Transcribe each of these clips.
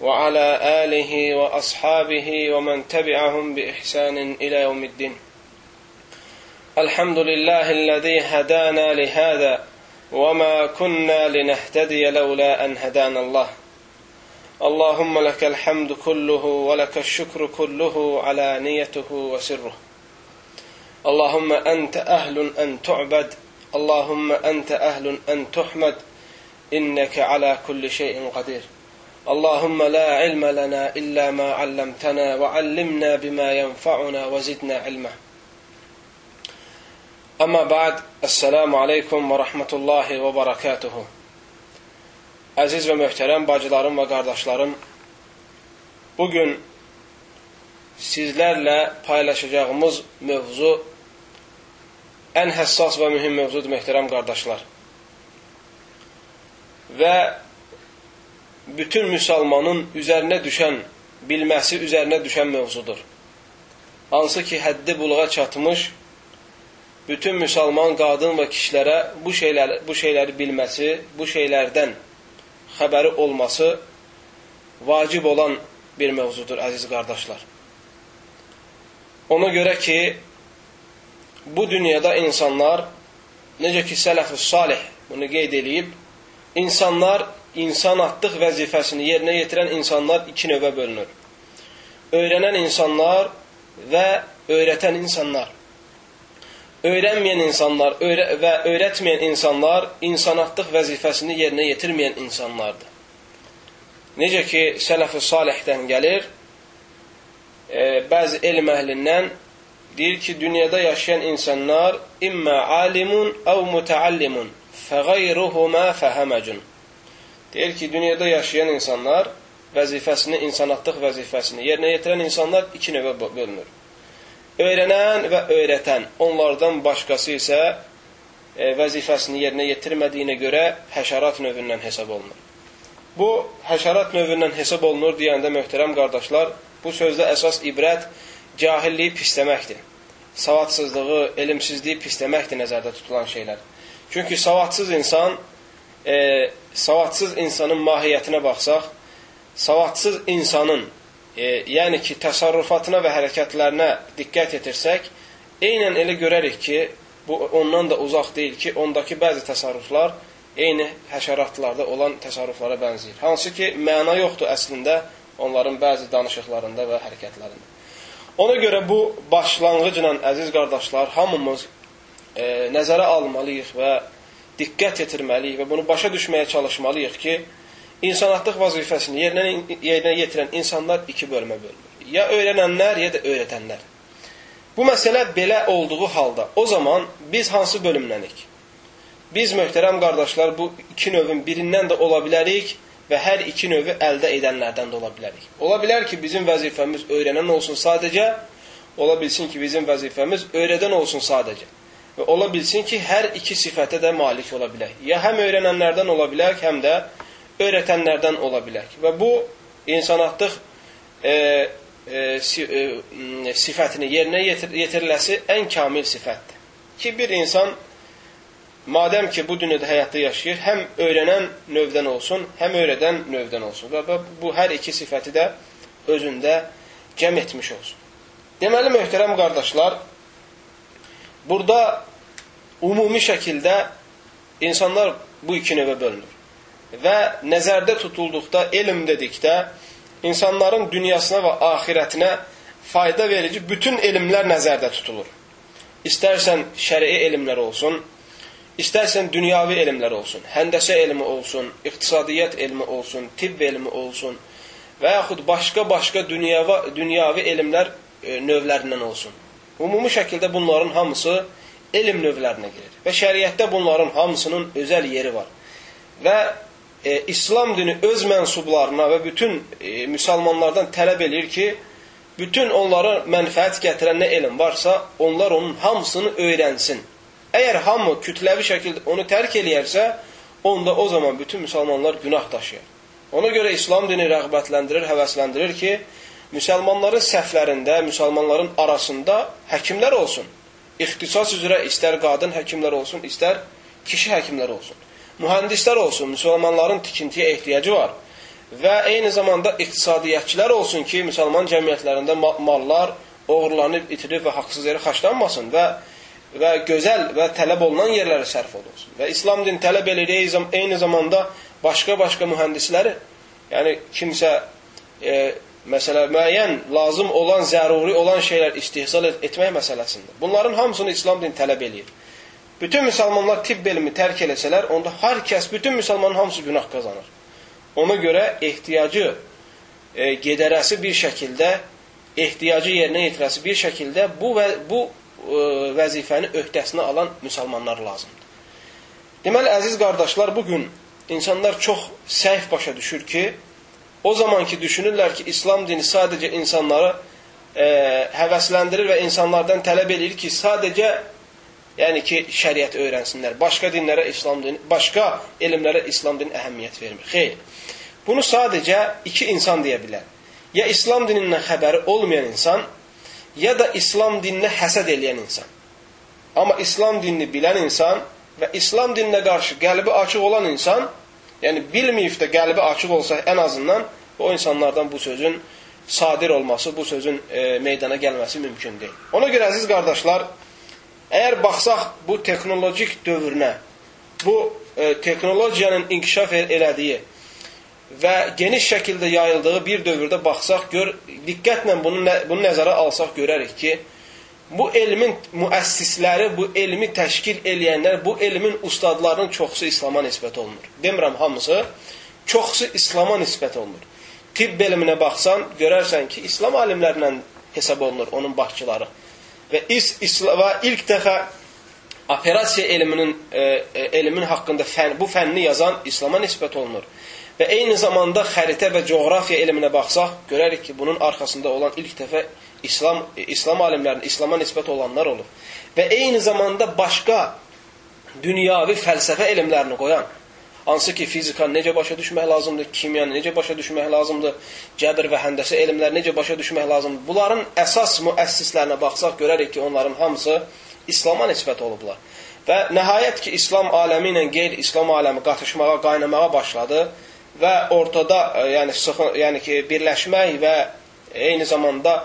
وعلى آله وأصحابه ومن تبعهم بإحسان إلى يوم الدين. الحمد لله الذي هدانا لهذا وما كنا لنهتدي لولا أن هدانا الله. اللهم لك الحمد كله ولك الشكر كله على نيته وسره. اللهم أنت أهل أن تعبد اللهم أنت أهل أن تحمد إنك على كل شيء قدير. اللهم لا علم لنا الا ما علمتنا وعلمنا بما ينفعنا وزدنا علما اما بعد السلام عليكم ورحمه الله وبركاته Əziz və möhtərəm bacılarım və qardaşlarım, bugün sizlərlə paylaşacağımız mövzu ən həssas və mühüm mövzudur, möhtərəm qardaşlar. Və bütün müsəlmanın üzərinə düşən, bilməsi üzərinə düşən mövzudur. Hansı ki, həddi buluğa çatmış, bütün müsəlman qadın və kişilərə bu, şeylər, bu şeyləri bilməsi, bu şeylərdən xəbəri olması vacib olan bir mövzudur, əziz qardaşlar. Ona görə ki, bu dünyada insanlar, necə ki, sələf-ü salih bunu qeyd edib, insanlar insanatlıq vəzifəsini yerinə yetirən insanlar iki növə bölünür. Öyrənən insanlar və öyrətən insanlar. Öyrənməyən insanlar öyrə və öyrətməyən insanlar insanatlıq vəzifəsini yerinə yetirməyən insanlardır. Necə ki, sələf-i salihdən gəlir, e, bəzi elm əhlindən deyir ki, dünyada yaşayan insanlar immə alimun əv mütəallimun fəqayruhuma fəhəməcun. Deyir ki, dünyada yaşayan insanlar vəzifəsini, insanatlıq vəzifəsini yerinə yetirən insanlar iki növə bölünür. Öyrənən və öyrətən, onlardan başqası isə e, vəzifəsini yerinə yetirmədiyinə görə həşərat növündən hesab olunur. Bu, həşərat növündən hesab olunur deyəndə möhtərəm qardaşlar, bu sözdə əsas ibrət cahilliyi pisləməkdir. Savadsızlığı, elmsizliyi pisləməkdir nəzərdə tutulan şeylər. Çünki savadsız insan, e, savadsız insanın mahiyyətinə baxsaq, savadsız insanın e, yəni ki, təsarrufatına və hərəkətlərinə diqqət etirsək, eynən elə görərik ki, bu ondan da uzaq deyil ki, ondakı bəzi təsarruflar eyni həşəratlarda olan təsarruflara bənzəyir. Hansı ki, məna yoxdur əslində onların bəzi danışıqlarında və hərəkətlərində. Ona görə bu başlanğıcla, əziz qardaşlar, hamımız e, nəzərə almalıyıq və diqqət yetirməliyik və bunu başa düşməyə çalışmalıyıq ki, insanatlıq vəzifəsini yerinə, yerinə yetirən insanlar iki bölmə bölünür. Ya öyrənənlər, ya da öyrətənlər. Bu məsələ belə olduğu halda, o zaman biz hansı bölümlənik? Biz möhtərəm qardaşlar bu iki növün birindən də ola bilərik və hər iki növü əldə edənlərdən də ola bilərik. Ola bilər ki, bizim vəzifəmiz öyrənən olsun sadəcə, ola bilsin ki, bizim vəzifəmiz öyrədən olsun sadəcə. Və ola bilsin ki, hər iki sifətə də malik ola bilək. Ya həm öyrənənlərdən ola bilək, həm də öyrətənlərdən ola bilər. Və bu insanatlıq e, e, si, e, sifətini yerinə yetir, yetiriləsi ən kamil sifətdir. Ki, bir insan madəm ki, bu dünyada həyatda yaşayır, həm öyrənən növdən olsun, həm öyrədən növdən olsun. Və bu hər iki sifəti də özündə cəm etmiş olsun. Deməli, möhtərəm qardaşlar, burada ümumi şəkildə insanlar bu iki növə bölünür və nəzərdə tutulduqda, elm dedikdə insanların dünyasına və axirətinə fayda verici bütün elmlər nəzərdə tutulur. İstərsən şərii elmlər olsun, istərsən dünyavi elmlər olsun, həndəsə elmi olsun, iqtisadiyyat elmi olsun, tibb elmi olsun və yaxud başqa-başqa dünyavi, dünyavi elmlər e, növlərindən olsun. Ümumi şəkildə bunların hamısı elm növlərinə girir və şəriətdə bunların hamısının özəl yeri var. Və e, İslam dini öz mənsublarına və bütün e, müsəlmanlardan tələb edir ki, bütün onlara mənfəət gətirən nə elm varsa, onlar onun hamısını öyrənsin. Əgər hamı kütləvi şəkildə onu tərk eləyərsə, onda o zaman bütün müsəlmanlar günah daşıyır. Ona görə İslam dini rəğbətləndirir, həvəsləndirir ki, müsəlmanların səhvlərində, müsəlmanların arasında həkimlər olsun. İxtisas üzrə istər qadın həkimlər olsun, istər kişi həkimlər olsun. Mühəndislər olsun, müsəlmanların tikintiyə ehtiyacı var. Və eyni zamanda iqtisadiyyatçılar olsun ki, müsəlman cəmiyyətlərində mallar oğurlanıb, itirib və haqsız yerə xaçlanmasın və və gözəl və tələb olunan yerlərə sərf olunsun. Və İslam din tələb edir eyni zamanda başqa-başqa mühəndisləri, yəni kimsə e, məsələ müəyyən lazım olan, zəruri olan şeylər istihsal etmək məsələsində. Bunların hamısını İslam din tələb eləyir. Bütün müsəlmanlar tibb elmi tərk eləsələr, onda hər kəs, bütün müsəlmanın hamısı günah qazanır. Ona görə ehtiyacı e, gedərəsi bir şəkildə, ehtiyacı yerinə yetirəsi bir şəkildə bu və bu e, vəzifəni öhdəsinə alan müsəlmanlar lazımdır. Deməli, əziz qardaşlar, bugün insanlar çox səhv başa düşür ki, o zaman ki, düşünürlər ki, İslam dini sadəcə insanları e, həvəsləndirir və insanlardan tələb edir ki, sadəcə yəni ki, şəriət öyrənsinlər. Başqa dinlərə İslam dini, başqa elmlərə İslam dini əhəmiyyət vermir. Xeyr. Bunu sadəcə iki insan deyə bilər. Ya İslam dinindən xəbəri olmayan insan, ya da İslam dininə həsəd eləyən insan. Amma İslam dinini bilən insan və İslam dininə qarşı qəlbi açıq olan insan, yəni bilməyib də qəlbi açıq olsa ən azından o insanlardan bu sözün sadir olması, bu sözün e, meydana gəlməsi mümkün deyil. Ona görə əziz qardaşlar, əgər baxsaq bu texnologik dövrünə, bu e, texnologiyanın inkişaf elədiyi və geniş şəkildə yayıldığı bir dövrdə baxsaq, gör, diqqətlə bunu, bunu nəzərə alsaq görərik ki, bu elmin müəssisləri, bu elmi təşkil eləyənlər, bu elmin ustadlarının çoxsu İslama nisbət olunur. Demirəm hamısı, çoxsu İslama nisbət olunur. Tibb elminə baxsan, görərsən ki, İslam alimlərlə hesab olunur onun başçıları. Və, is, isla, və ilk dəfə operasiya elminin, e, e, elmin haqqında fən, bu fənni yazan İslama nisbət olunur. Və eyni zamanda xəritə və coğrafiya elminə baxsaq, görərik ki, bunun arxasında olan ilk dəfə İslam İslam alimlərinin İslama nisbət olanlar olub. Və eyni zamanda başqa dünyavi fəlsəfə elmlərini qoyan, hansı ki, fizikanı necə başa düşmək lazımdır, kimyanı necə başa düşmək lazımdır, cəbr və həndəsə elmləri necə başa düşmək lazımdır. Bunların əsas müəssislərinə baxsaq, görərik ki, onların hamısı İslama nisbət olublar. Və nəhayət ki, İslam aləmi ilə qeyri-İslam aləmi qatışmağa, qaynamağa başladı və ortada e, yəni sıxın, yəni ki, birləşmək və eyni zamanda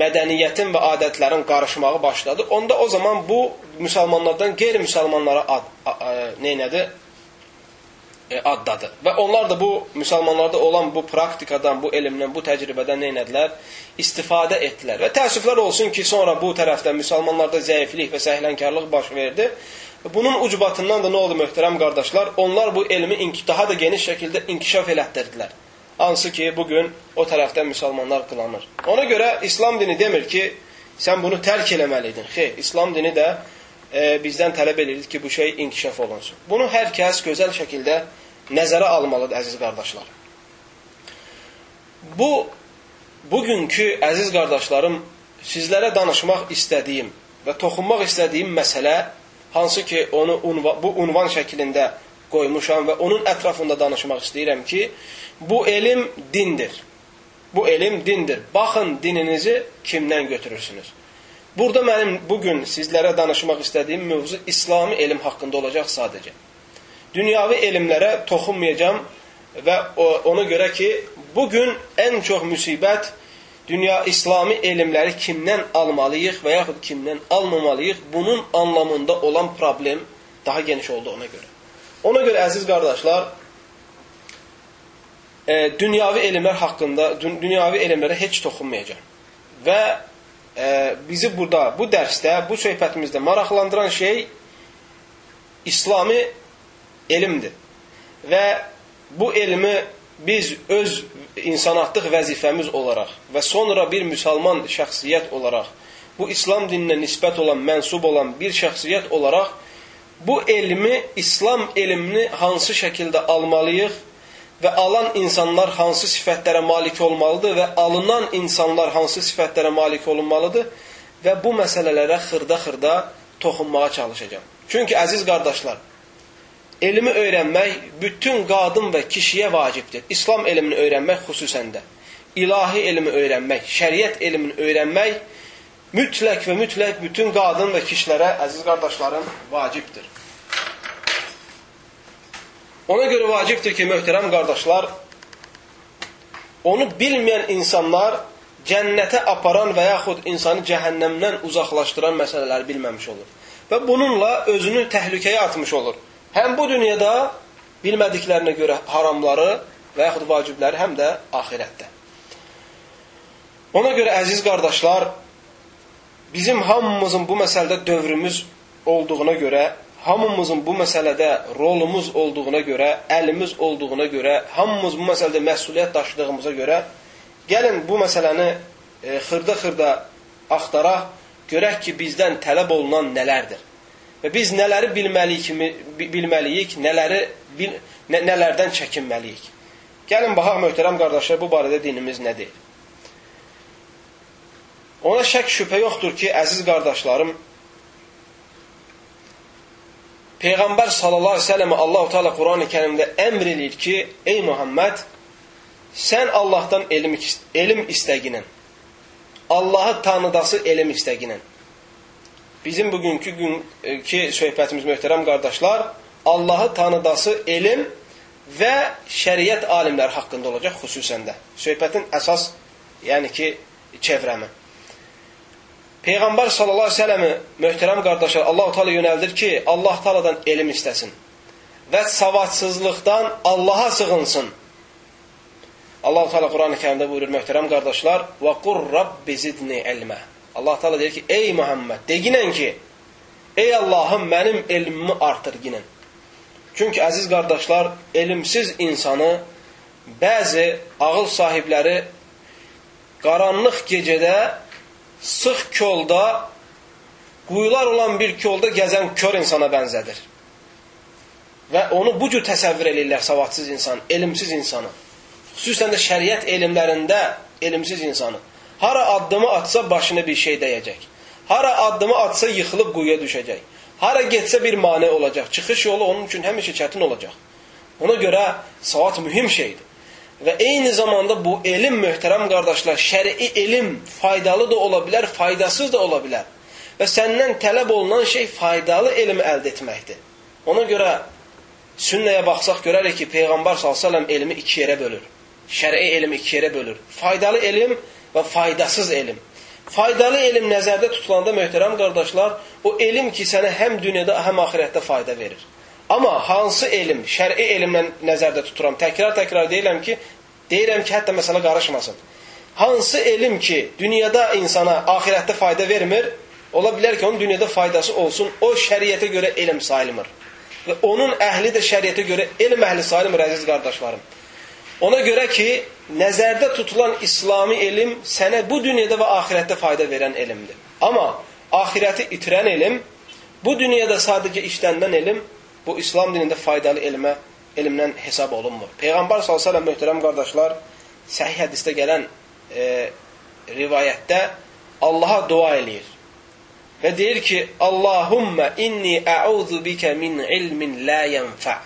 mədəniyyətin və adətlərin qarışmağı başladı. Onda o zaman bu müsəlmanlardan qeyri-müsəlmanlara ad, neynədir? E, addadı. Və onlar da bu müsəlmanlarda olan bu praktikadan, bu elmdən, bu təcrübədən neynədilər? İstifadə etdilər. Və təəssüflər olsun ki, sonra bu tərəfdə müsəlmanlarda zəiflik və səhlənkarlıq baş verdi Bunun ucbatından da nə oldu möhtərəm qardaşlar? Onlar bu elmi daha da geniş şəkildə inkişaf elətdirdilər. Hansı ki, bugün o tərəfdən müsəlmanlar qılanır. Ona görə İslam dini demir ki, sən bunu tərk eləməliydin. Xeyr, İslam dini də e, bizdən tələb edir ki, bu şey inkişaf olunsun. Bunu hər kəs gözəl şəkildə nəzərə almalıdır, əziz qardaşlar. Bu, bugünkü əziz qardaşlarım, sizlərə danışmaq istədiyim və toxunmaq istədiyim məsələ hansı ki onu unva, bu unvan şəklində qoymuşam və onun ətrafında danışmaq istəyirəm ki, bu elm dindir. Bu elm dindir. Baxın dininizi kimdən götürürsünüz. Burada mənim bugün sizlərə danışmaq istədiyim mövzu İslami elm haqqında olacaq sadəcə. Dünyavi elmlərə toxunmayacağam və ona görə ki, bugün ən çox müsibət dünya İslami elmləri kimdən almalıyıq və yaxud kimdən almamalıyıq, bunun anlamında olan problem daha geniş oldu ona görə. Ona görə əziz qardaşlar, e, dünyavi elmlər haqqında, dün, dünyavi elmlərə heç toxunmayacağam. Və e, bizi burada, bu dərsdə, bu söhbətimizdə maraqlandıran şey İslami elmdir. Və bu elmi biz öz insanatlıq vəzifəmiz olaraq və sonra bir müsəlman şəxsiyyət olaraq, bu İslam dininə nisbət olan, mənsub olan bir şəxsiyyət olaraq bu elmi, İslam elmini hansı şəkildə almalıyıq və alan insanlar hansı sifətlərə malik olmalıdır və alınan insanlar hansı sifətlərə malik olunmalıdır və bu məsələlərə xırda-xırda toxunmağa çalışacağam. Çünki əziz qardaşlar, elmi öyrənmək bütün qadın və kişiyə vacibdir. İslam elmini öyrənmək xüsusən də. İlahi elmi öyrənmək, şəriət elmini öyrənmək mütləq və mütləq bütün qadın və kişilərə, əziz qardaşlarım, vacibdir. Ona görə vacibdir ki, möhtərəm qardaşlar, onu bilməyən insanlar cənnətə aparan və yaxud insanı cəhənnəmdən uzaqlaşdıran məsələləri bilməmiş olur. Və bununla özünü təhlükəyə atmış olur. Həm bu dünyada bilmədiklərinə görə haramları və yaxud vacibləri, həm də axirətdə. Ona görə əziz qardaşlar, bizim hamımızın bu məsələdə dövrümüz olduğuna görə, hamımızın bu məsələdə rolumuz olduğuna görə, əlimiz olduğuna görə, hamımız bu məsələdə məsuliyyət daşıdığımıza görə gəlin bu məsələni e, xırda-xırda axtaraq, görək ki, bizdən tələb olunan nələrdir. Və biz nələri bilməliyik, bilməliyik nələri bil, nə, nələrdən çəkinməliyik. Gəlin baxaq möhtərəm qardaşlar, bu barədə dinimiz nə deyir? Ona şək şübhə yoxdur ki, əziz qardaşlarım, Peyğəmbər sallallahu əleyhi və səlləm Allahu Teala Qurani Kərimdə əmr eləyir ki, ey Muhammed, sən Allahdan elm elm istəginən, Allahı tanıdası elm istəginən. Bizim bugünkü günkü söhbətimiz möhtərəm qardaşlar, Allahı tanıdası elm və şəriət alimləri haqqında olacaq xüsusən də. Söhbətin əsas, yəni ki, çevrəmi. Peyğəmbər sallallahu əleyhi və səlləmi möhtərəm qardaşlar Allah Teala yönəldir ki, Allah Tealadan elm istəsin və savadsızlıqdan Allaha sığınsın. Allah Teala Quran-ı Kərimdə buyurur möhtərəm qardaşlar: "Və qur rabbi zidni ilmə." Allah Teala deyir ki, ey Muhammed, deginən ki, ey Allahım mənim elmimi artır ginən. Çünki əziz qardaşlar, elmsiz insanı bəzi ağıl sahibləri qaranlıq gecədə sıx kolda, quyular olan bir kolda gəzən kör insana bənzədir. Və onu bu cür təsəvvür edirlər savadsız insan, elmsiz insanı. Xüsusən də şəriət elmlərində elmsiz insanı. Hara addımı atsa başına bir şey dəyəcək. Hara addımı atsa yıxılıb quyuya düşəcək. Hara getsə bir mane olacaq. Çıxış yolu onun üçün həmişə çətin olacaq. Ona görə savat mühüm şeydir. Və eyni zamanda bu elm möhtərəm qardaşlar, şərii elm faydalı da ola bilər, faydasız da ola bilər. Və səndən tələb olunan şey faydalı elm əldə etməkdir. Ona görə sünnəyə baxsaq görərik ki, Peyğəmbər s.ə.v elmi iki yerə bölür. Şərii elm iki yerə bölür. Faydalı elm və faydasız elm. Faydalı elm nəzərdə tutulanda möhtərəm qardaşlar, o elm ki, sənə həm dünyada, həm axirətdə fayda verir. Amma hansı elm, şəri elmlə nəzərdə tuturam. Təkrar-təkrar deyirəm ki, deyirəm ki, hətta məsələ qarışmasın. Hansı elm ki, dünyada insana axirətdə fayda vermir, ola bilər ki, onun dünyada faydası olsun, o şəriətə görə elm sayılmır. Və onun əhli də şəriətə görə elm əhli sayılmır, əziz qardaşlarım. Ona görə ki, nəzərdə tutulan İslami elm sənə bu dünyada və axirətdə fayda verən elmdir. Amma axirəti itirən elm, bu dünyada sadəcə işlənən elm bu İslam dinində faydalı elmə, elmdən hesab olunmur. Peyğəmbər s.ə.v möhtərəm qardaşlar, səhih hədisdə gələn e, rivayətdə Allaha dua eləyir. Və deyir ki, Allahumma inni əuzu bikə min ilmin la yənfə.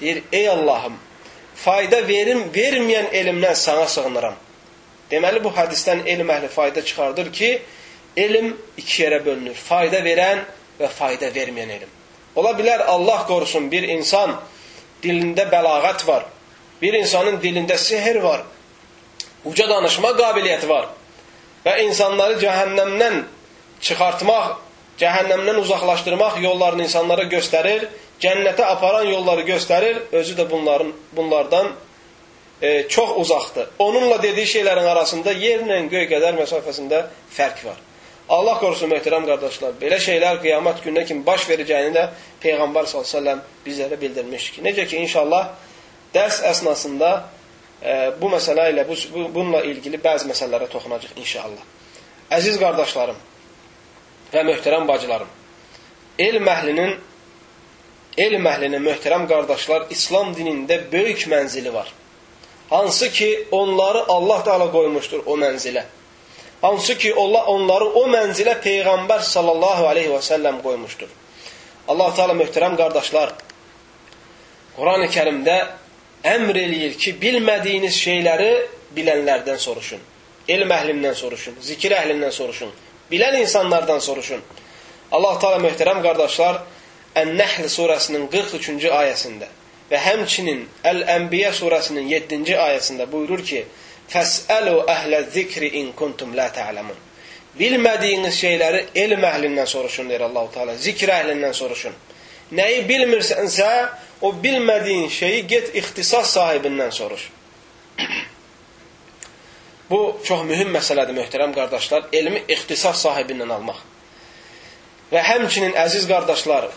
Deyir, ey Allahım, fayda verim, verməyən elmdən sana sığınıram. Deməli, bu hədisdən elm əhli fayda çıxardır ki, elm iki yerə bölünür. Fayda verən və fayda verməyən elm. Ola bilər Allah qorusun bir insan dilində bəlağət var. Bir insanın dilində sehr var. Uca danışma qabiliyyəti var. Və insanları cəhənnəmdən çıxartmaq, cəhənnəmdən uzaqlaşdırmaq yollarını insanlara göstərir, cənnətə aparan yolları göstərir, özü də bunların bunlardan e, çox uzaqdır. Onunla dediyi şeylərin arasında yerlə göy qədər məsafəsində fərq var. Allah qorusun möhtərəm qardaşlar, belə şeylər qiyamət gününə kimi baş verəcəyini də Peyğəmbər s.ə.v bizlərə bildirmiş ki, necə ki, inşallah dərs əsnasında e, bu məsələ ilə, bu, bununla ilgili bəzi məsələlərə toxunacaq inşallah. Əziz qardaşlarım və möhtərəm bacılarım, elm əhlinin, elm əhlinin möhtərəm qardaşlar, İslam dinində böyük mənzili var. Hansı ki onları Allah Teala qoymuşdur o mənzilə. Hansı ki Allah onları o mənzilə Peyğəmbər sallallahu aleyhi və səlləm qoymuşdur. Allah Teala möhtərəm qardaşlar, Quran-ı Kərimdə əmr eləyir ki, bilmədiyiniz şeyləri bilənlərdən soruşun. Elm əhlindən soruşun, zikir əhlindən soruşun, bilən insanlardan soruşun. Allah Teala möhtərəm qardaşlar, Ən-Nəhl surəsinin 43-cü ayəsində və həmçinin Əl-Ənbiyə surəsinin 7-ci ayəsində buyurur ki: "Fəsəlu əhlə-zikri in kuntum la ta'lamun." Bilmədiyiniz şeyləri elm əhlindən soruşun deyir Allahu Teala. Zikr əhlindən soruşun. Nəyi bilmirsənsə, o bilmədiyin şeyi get ixtisas sahibindən soruş. Bu çox mühüm məsələdir möhtərəm qardaşlar. Elmi ixtisas sahibindən almaq. Və həmçinin əziz qardaşlar,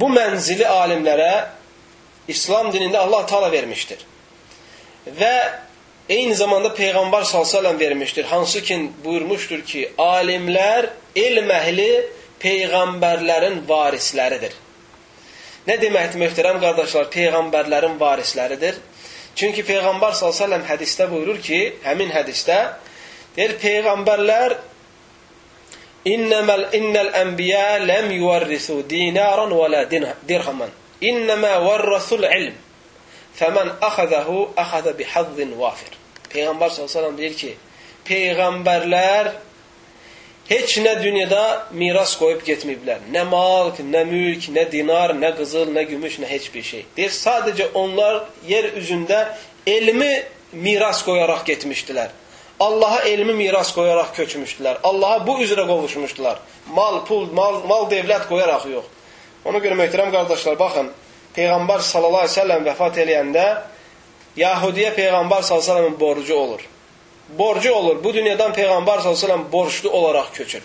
bu mənzili alimlərə İslam dinində Allah Taala vermişdir. Və eyni zamanda Peyğəmbər sallallahu vermişdir. Hansı ki buyurmuşdur ki, alimlər elm əhli peyğəmbərlərin varisləridir. Nə deməkdir möhtərəm qardaşlar? Peyğəmbərlərin varisləridir. Çünki Peyğəmbər sallallahu hədisdə buyurur ki, həmin hədisdə deyir peyğəmbərlər İnnəməl innəl ənbiyə ləm yuvarrisu dinaran və la dirhaman. İnnəmə varrasul ilm. Fəmən əxəzəhu əxəzə bihazzin vafir. Peyğəmbər sallallahu deyir ki, peyğəmbərlər heç nə dünyada miras qoyub getməyiblər. Nə mal, nə mülk, nə dinar, nə qızıl, nə gümüş, nə heç bir şey. Deyir, sadəcə onlar yer üzündə elmi miras qoyaraq getmişdilər. Allaha elmi miras qoyaraq köçmüşdülər. Allaha bu üzrə qovuşmuşdular. Mal, pul, mal, mal devlət qoyaraq yox. Ona görə möhtərəm qardaşlar, baxın, Peyğəmbər sallallahu əleyhi və səlləm vəfat eləyəndə Yahudiyə Peyğəmbər səlləmin borcu olur. Borcu olur. Bu dünyadan Peyğəmbər səlləm borclu olaraq köçür.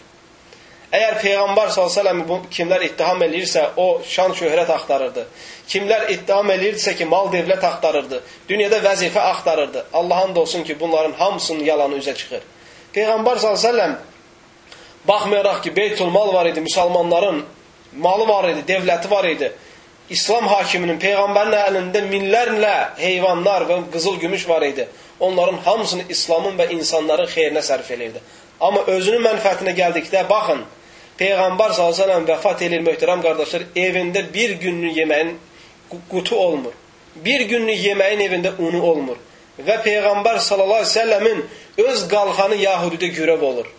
Əgər Peyğəmbər s.ə.v kimlər ittiham eləyirsə, o şan şöhrət axtarırdı. Kimlər ittiham eləyirdisə ki, mal devlət axtarırdı. Dünyada vəzifə axtarırdı. Allahın da olsun ki, bunların hamısının yalanı üzə çıxır. Peyğəmbər s.ə.v baxmayaraq ki, Beytul Mal var idi, müsəlmanların malı var idi, devləti var idi. İslam hakiminin, Peyğəmbərin əlində minlərlə heyvanlar və qızıl gümüş var idi. Onların hamısını İslamın və insanların xeyrinə sərf eləyirdi. Amma özünün mənfəətinə gəldikdə, baxın, Peyğəmbər s.ə.v vəfat edir möhtərəm qardaşlar, evində bir günlük yeməyin qutu olmur. Bir günlük yeməyin evində unu olmur. Və Peyğəmbər s.ə.v-in öz qalxanı Yahudidə görəv olur.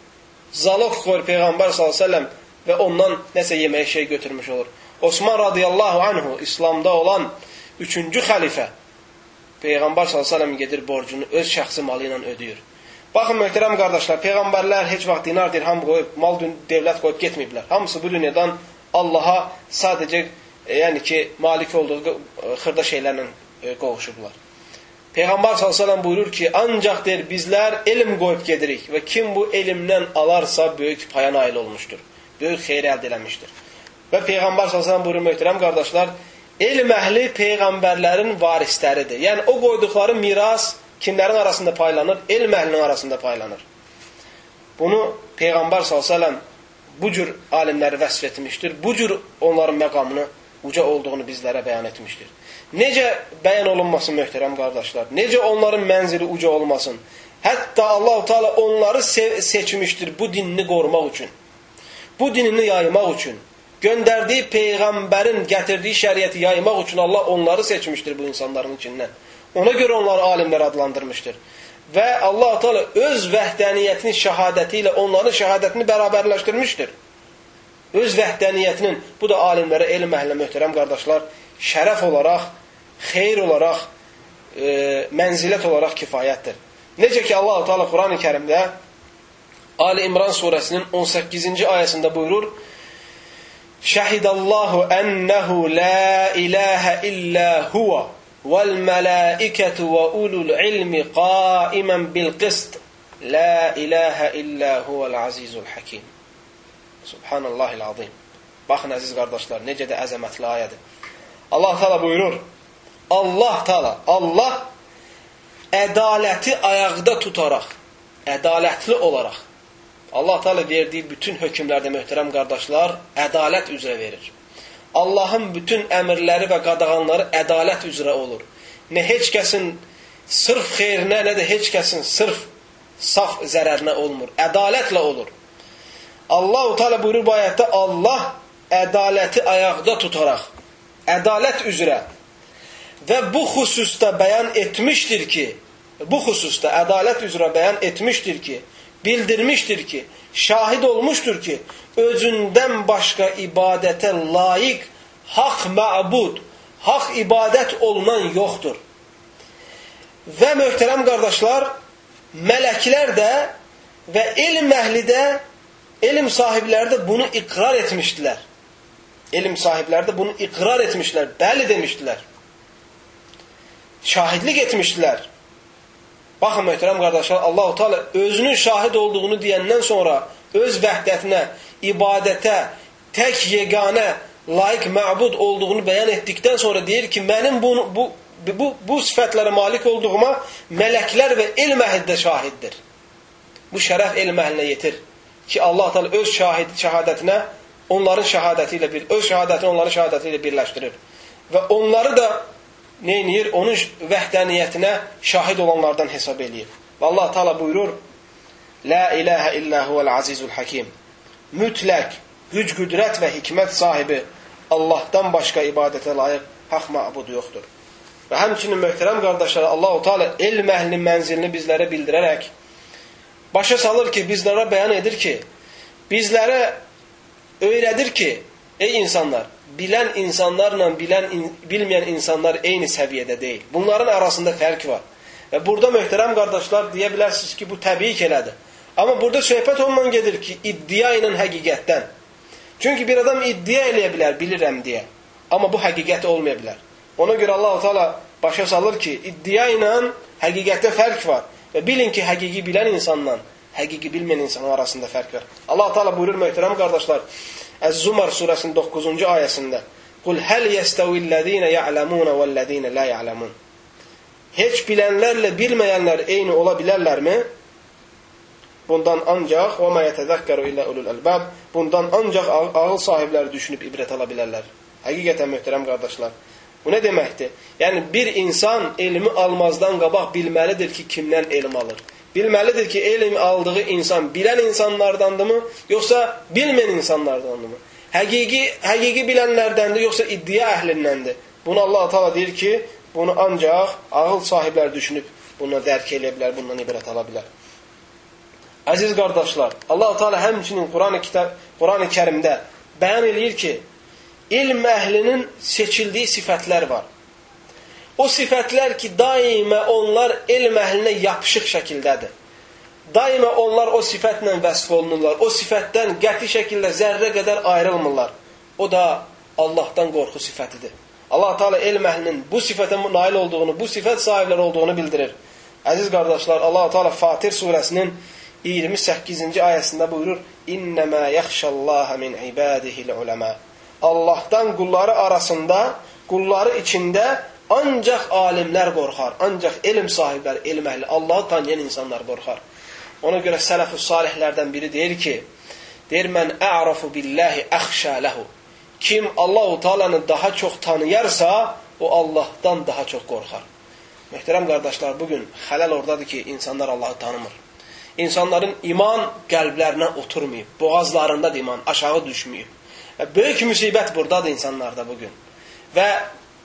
Zalog qoyur Peyğəmbər s.ə.v və ondan nəsə yeməyə şey götürmüş olur. Osman radiyallahu anhu İslamda olan üçüncü xəlifə Peyğəmbər s.ə.v gedir borcunu öz şəxsi malı ilə ödəyir. Baxın möhtərəm qardaşlar, peyğəmbərlər heç vaxt dinar, dirham qoyub, mal dövlət qoyub getməyiblər. Hamısı bu dünyadan Allaha sadəcə e, yəni ki, malik olduğu e, xırda şeylərlə e, qovuşublar. Peyğəmbər sallallahu buyurur ki, ancaq der bizlər elm qoyub gedirik və kim bu elmdən alarsa böyük paya nail olmuşdur. Böyük xeyir əldə eləmişdir. Və Peyğəmbər sallallahu buyurur möhtərəm qardaşlar, elm əhli peyğəmbərlərin varisləridir. Yəni o qoyduqları miras kimlərin arasında paylanır? Elm əhlinin arasında paylanır. Bunu Peyğəmbər s.ə.v bu cür alimləri vəsf etmişdir. Bu cür onların məqamını uca olduğunu bizlərə bəyan etmişdir. Necə bəyan olunmasın möhtərəm qardaşlar? Necə onların mənzili uca olmasın? Hətta Allah-u Teala onları se seçmişdir bu dinini qorumaq üçün. Bu dinini yaymaq üçün. Göndərdiyi Peyğəmbərin gətirdiyi şəriəti yaymaq üçün Allah onları seçmişdir bu insanların içindən. Ona görə onları alimlər adlandırmışdır. Və Allah Teala öz vəhdəniyyətinin şəhadəti ilə onların şəhadətini bərabərləşdirmişdir. Öz vəhdəniyyətinin, bu da alimlərə, elm əhlinə möhtərəm qardaşlar, şərəf olaraq, xeyr olaraq, e, mənzilət olaraq kifayətdir. Necə ki Allah Teala Quran-ı Kərimdə Ali İmran surəsinin 18-ci ayəsində buyurur: Şəhidallahu ennehu la ilahe illa huve vel melaiketu ve ulul ilmi qaimen bil qist. La ilahe illa huvel azizul hakim. Subhanallahil azim. Baxın əziz qardaşlar, necə də əzəmətli ayədir. Allah Taala buyurur: Allah Taala, Allah ədaləti ayaqda tutaraq, ədalətli olaraq Allah Taala verdiyi bütün hökmlərdə möhtərəm qardaşlar, ədalət üzrə verir. Allahın bütün əmrləri və qadağanları ədalət üzrə olur. Nə heç kəsin sırf xeyrinə, nə də heç kəsin sırf saf zərərinə olmur. Ədalətlə olur. Allah-u Teala buyurur bu ayətdə Allah ədaləti ayaqda tutaraq, ədalət üzrə və bu xüsusda bəyan etmişdir ki, bu xüsusda ədalət üzrə bəyan etmişdir ki, bildirmişdir ki, şahid olmuşdur ki, özündən başqa ibadətə layiq haq məbud, haq ibadət olunan yoxdur. Və möhtərəm qardaşlar, mələklər də və elm əhli də elm sahibləri də bunu iqrar etmişdilər. Elm sahibləri də bunu iqrar etmişdilər, bəli demişdilər. Şahidlik etmişdilər. Baxın möhtərəm qardaşlar, Allahu Teala özünün şahid olduğunu deyəndən sonra öz vəhdətinə, ibadətə, tək yeganə, layiq məbud olduğunu bəyan etdikdən sonra deyir ki, mənim bu bu bu, bu sifətlərə malik olduğuma mələklər və elm əhli də şahiddir. Bu şərəf elm əhlinə yetir ki, Allah Teala öz şahid şahadətinə onların şahadəti ilə bir öz şahadətini onların şahadəti ilə birləşdirir. Və onları da nə edir? Onun vəhdəniyyətinə şahid olanlardan hesab eləyir. Və Allah Teala buyurur: La ilahe illa huvel azizul hakim. Mütləq güc, qüdrət və hikmət sahibi Allahdan başqa ibadətə layiq haqq məbud yoxdur. Və həmçinin möhtərəm qardaşlar, Allah-u Teala elm əhlinin mənzilini bizlərə bildirərək başa salır ki, bizlərə bəyan edir ki, bizlərə öyrədir ki, ey insanlar, bilən insanlarla bilən, bilməyən insanlar eyni səviyyədə deyil. Bunların arasında fərq var. Və burada möhtərəm qardaşlar deyə bilərsiniz ki, bu təbii ki elədir. Amma burada söhbət ondan gedir ki, iddia ilə həqiqətdən. Çünki bir adam iddia eləyə bilər, bilirəm deyə. Amma bu həqiqət olmaya bilər. Ona görə Allah-u Teala başa salır ki, iddia ilə həqiqətdə fərq var. Və bilin ki, həqiqi bilən insanla həqiqi bilməyən insan arasında fərq var. Allah Teala buyurur möhtərəm qardaşlar, Əz-Zumar surəsinin 9-cu ayəsində: "Qul hal yestawillezina ya'lamun vellezina la ya'lamun?" Heç bilənlərlə bilməyənlər eyni ola bilərlərmi? Bundan ancaq və mə yetezəkkeru illə ulul albab. Bundan ancaq ağıl sahibləri düşünüb ibrət ala bilərlər. Həqiqətən möhtərəm qardaşlar, Bu nə deməkdir? Yəni bir insan elmi almazdan qabaq bilməlidir ki, kimdən elm alır. Bilməlidir ki, elm aldığı insan bilən insanlardandırmı, yoxsa bilməyən insanlardandırmı? Həqiqi, həqiqi bilənlərdəndir, yoxsa iddia əhlindəndir? Bunu Allah Taala deyir ki, bunu ancaq ağıl sahibləri düşünüb bunu dərk eləyə bilər, bundan ibrət ala bilər. Əziz qardaşlar, Allah Taala həmçinin Quran-ı Kitab, Quran-ı Kərimdə bəyan eləyir ki, ilm əhlinin seçildiyi sifətlər var. O sifətlər ki, daimə onlar elm əhlinə yapışıq şəkildədir. Daimə onlar o sifətlə vəsf olunurlar. O sifətdən qəti şəkildə zərrə qədər ayrılmırlar. O da Allahdan qorxu sifətidir. Allah Teala elm əhlinin bu sifətə nail olduğunu, bu sifət sahibləri olduğunu bildirir. Əziz qardaşlar, Allah Teala Fatir surəsinin 28-ci ayəsində buyurur: "İnnema yaxşallaha min ibadihil ulema." Allahdan qulları arasında, qulları içində ancaq alimlər qorxar, ancaq elm sahibləri, elm əhli, Allahı tanıyan insanlar qorxar. Ona görə sələf-ü salihlərdən biri deyir ki, deyir mən ə'rafu billahi əxşə ləhu. Kim Allahu Taalanı daha çox tanıyarsa, o Allahdan daha çox qorxar. Möhtərəm qardaşlar, bu gün xələl oradadır ki, insanlar Allahı tanımır. İnsanların iman qəlblərinə oturmayıb, boğazlarındadır iman, aşağı düşməyib. Böyük müsibət buradadır insanlarda bugün. Və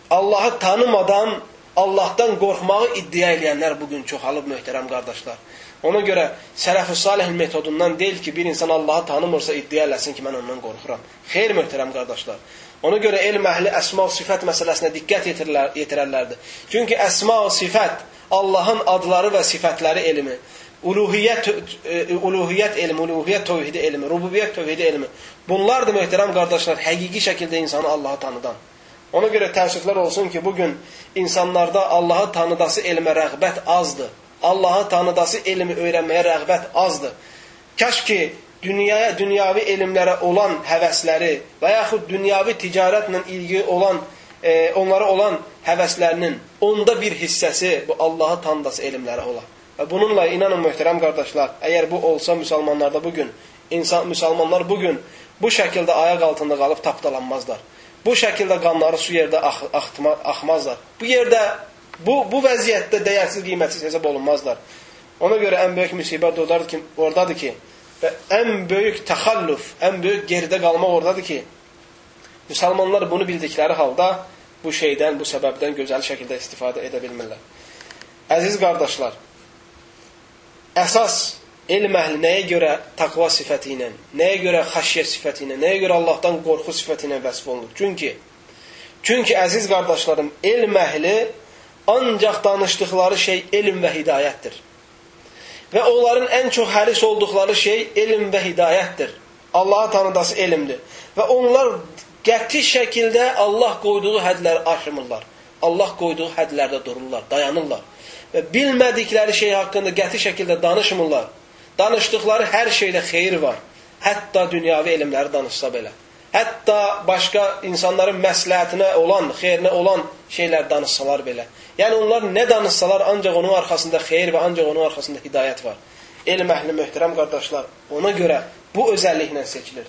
Allahı tanımadan, Allahdan qorxmağı iddia edənlər bugün çoxalıb möhtərəm qardaşlar. Ona görə sələf-i salih metodundan deyil ki, bir insan Allahı tanımırsa iddia eləsin ki, mən ondan qorxuram. Xeyr möhtərəm qardaşlar. Ona görə elm əhli əsma və sifət məsələsinə diqqət yetirərlər, yetirərlərdir. Çünki əsma və sifət Allahın adları və sifətləri elmi uluhiyyət e, uluhiyyət elmi, uluhiyyət tövhidi elmi, rububiyyət tövhidi elmi. Bunlar da möhtərəm qardaşlar, həqiqi şəkildə insanı Allahı tanıdan. Ona görə təəssüflər olsun ki, bu gün insanlarda Allahı tanıdası elmə rəğbət azdır. Allahı tanıdası elmi öyrənməyə rəğbət azdır. Kaş ki, dünyaya, dünyavi elmlərə olan həvəsləri və yaxud dünyavi ticarətlə ilgili olan, e, onlara olan həvəslərinin onda bir hissəsi bu Allahı tanıdası elmlərə olar. Və bununla inanın möhtərəm qardaşlar, əgər bu olsa müsəlmanlarda bugün, insan müsəlmanlar bugün bu şəkildə ayaq altında qalıb tapdalanmazlar. Bu şəkildə qanları su yerdə ax axtma, axmazlar. Bu yerdə Bu, bu vəziyyətdə dəyərsiz, qiymətsiz hesab olunmazlar. Ona görə ən böyük müsibət oradadır ki, oradadır ki və ən böyük təxallüf, ən böyük geridə qalmaq oradadır ki, müsəlmanlar bunu bildikləri halda bu şeydən, bu səbəbdən gözəl şəkildə istifadə edə bilmirlər. Əziz qardaşlar, əsas elm əhli nəyə görə taqva sifəti ilə, nəyə görə xəşyə sifəti ilə, nəyə görə Allahdan qorxu sifəti ilə vəsf olunur? Çünki çünki əziz qardaşlarım, elm əhli ancaq danışdıqları şey elm və hidayətdir. Və onların ən çox həris olduqları şey elm və hidayətdir. Allahı tanıdası elmdir. Və onlar qəti şəkildə Allah qoyduğu hədləri aşmırlar. Allah qoyduğu hədlərdə dururlar, dayanırlar. Və bilmədikləri şey haqqında qəti şəkildə danışmırlar. Danışdıqları hər şeydə xeyir var. Hətta dünyavi elmləri danışsa belə. Hətta başqa insanların məsləhətinə olan, xeyrinə olan şeylər danışsalar belə. Yəni onlar nə danışsalar ancaq onun arxasında xeyir və ancaq onun arxasında hidayət var. Elm əhli möhtərəm qardaşlar, ona görə bu özəlliklə seçilir.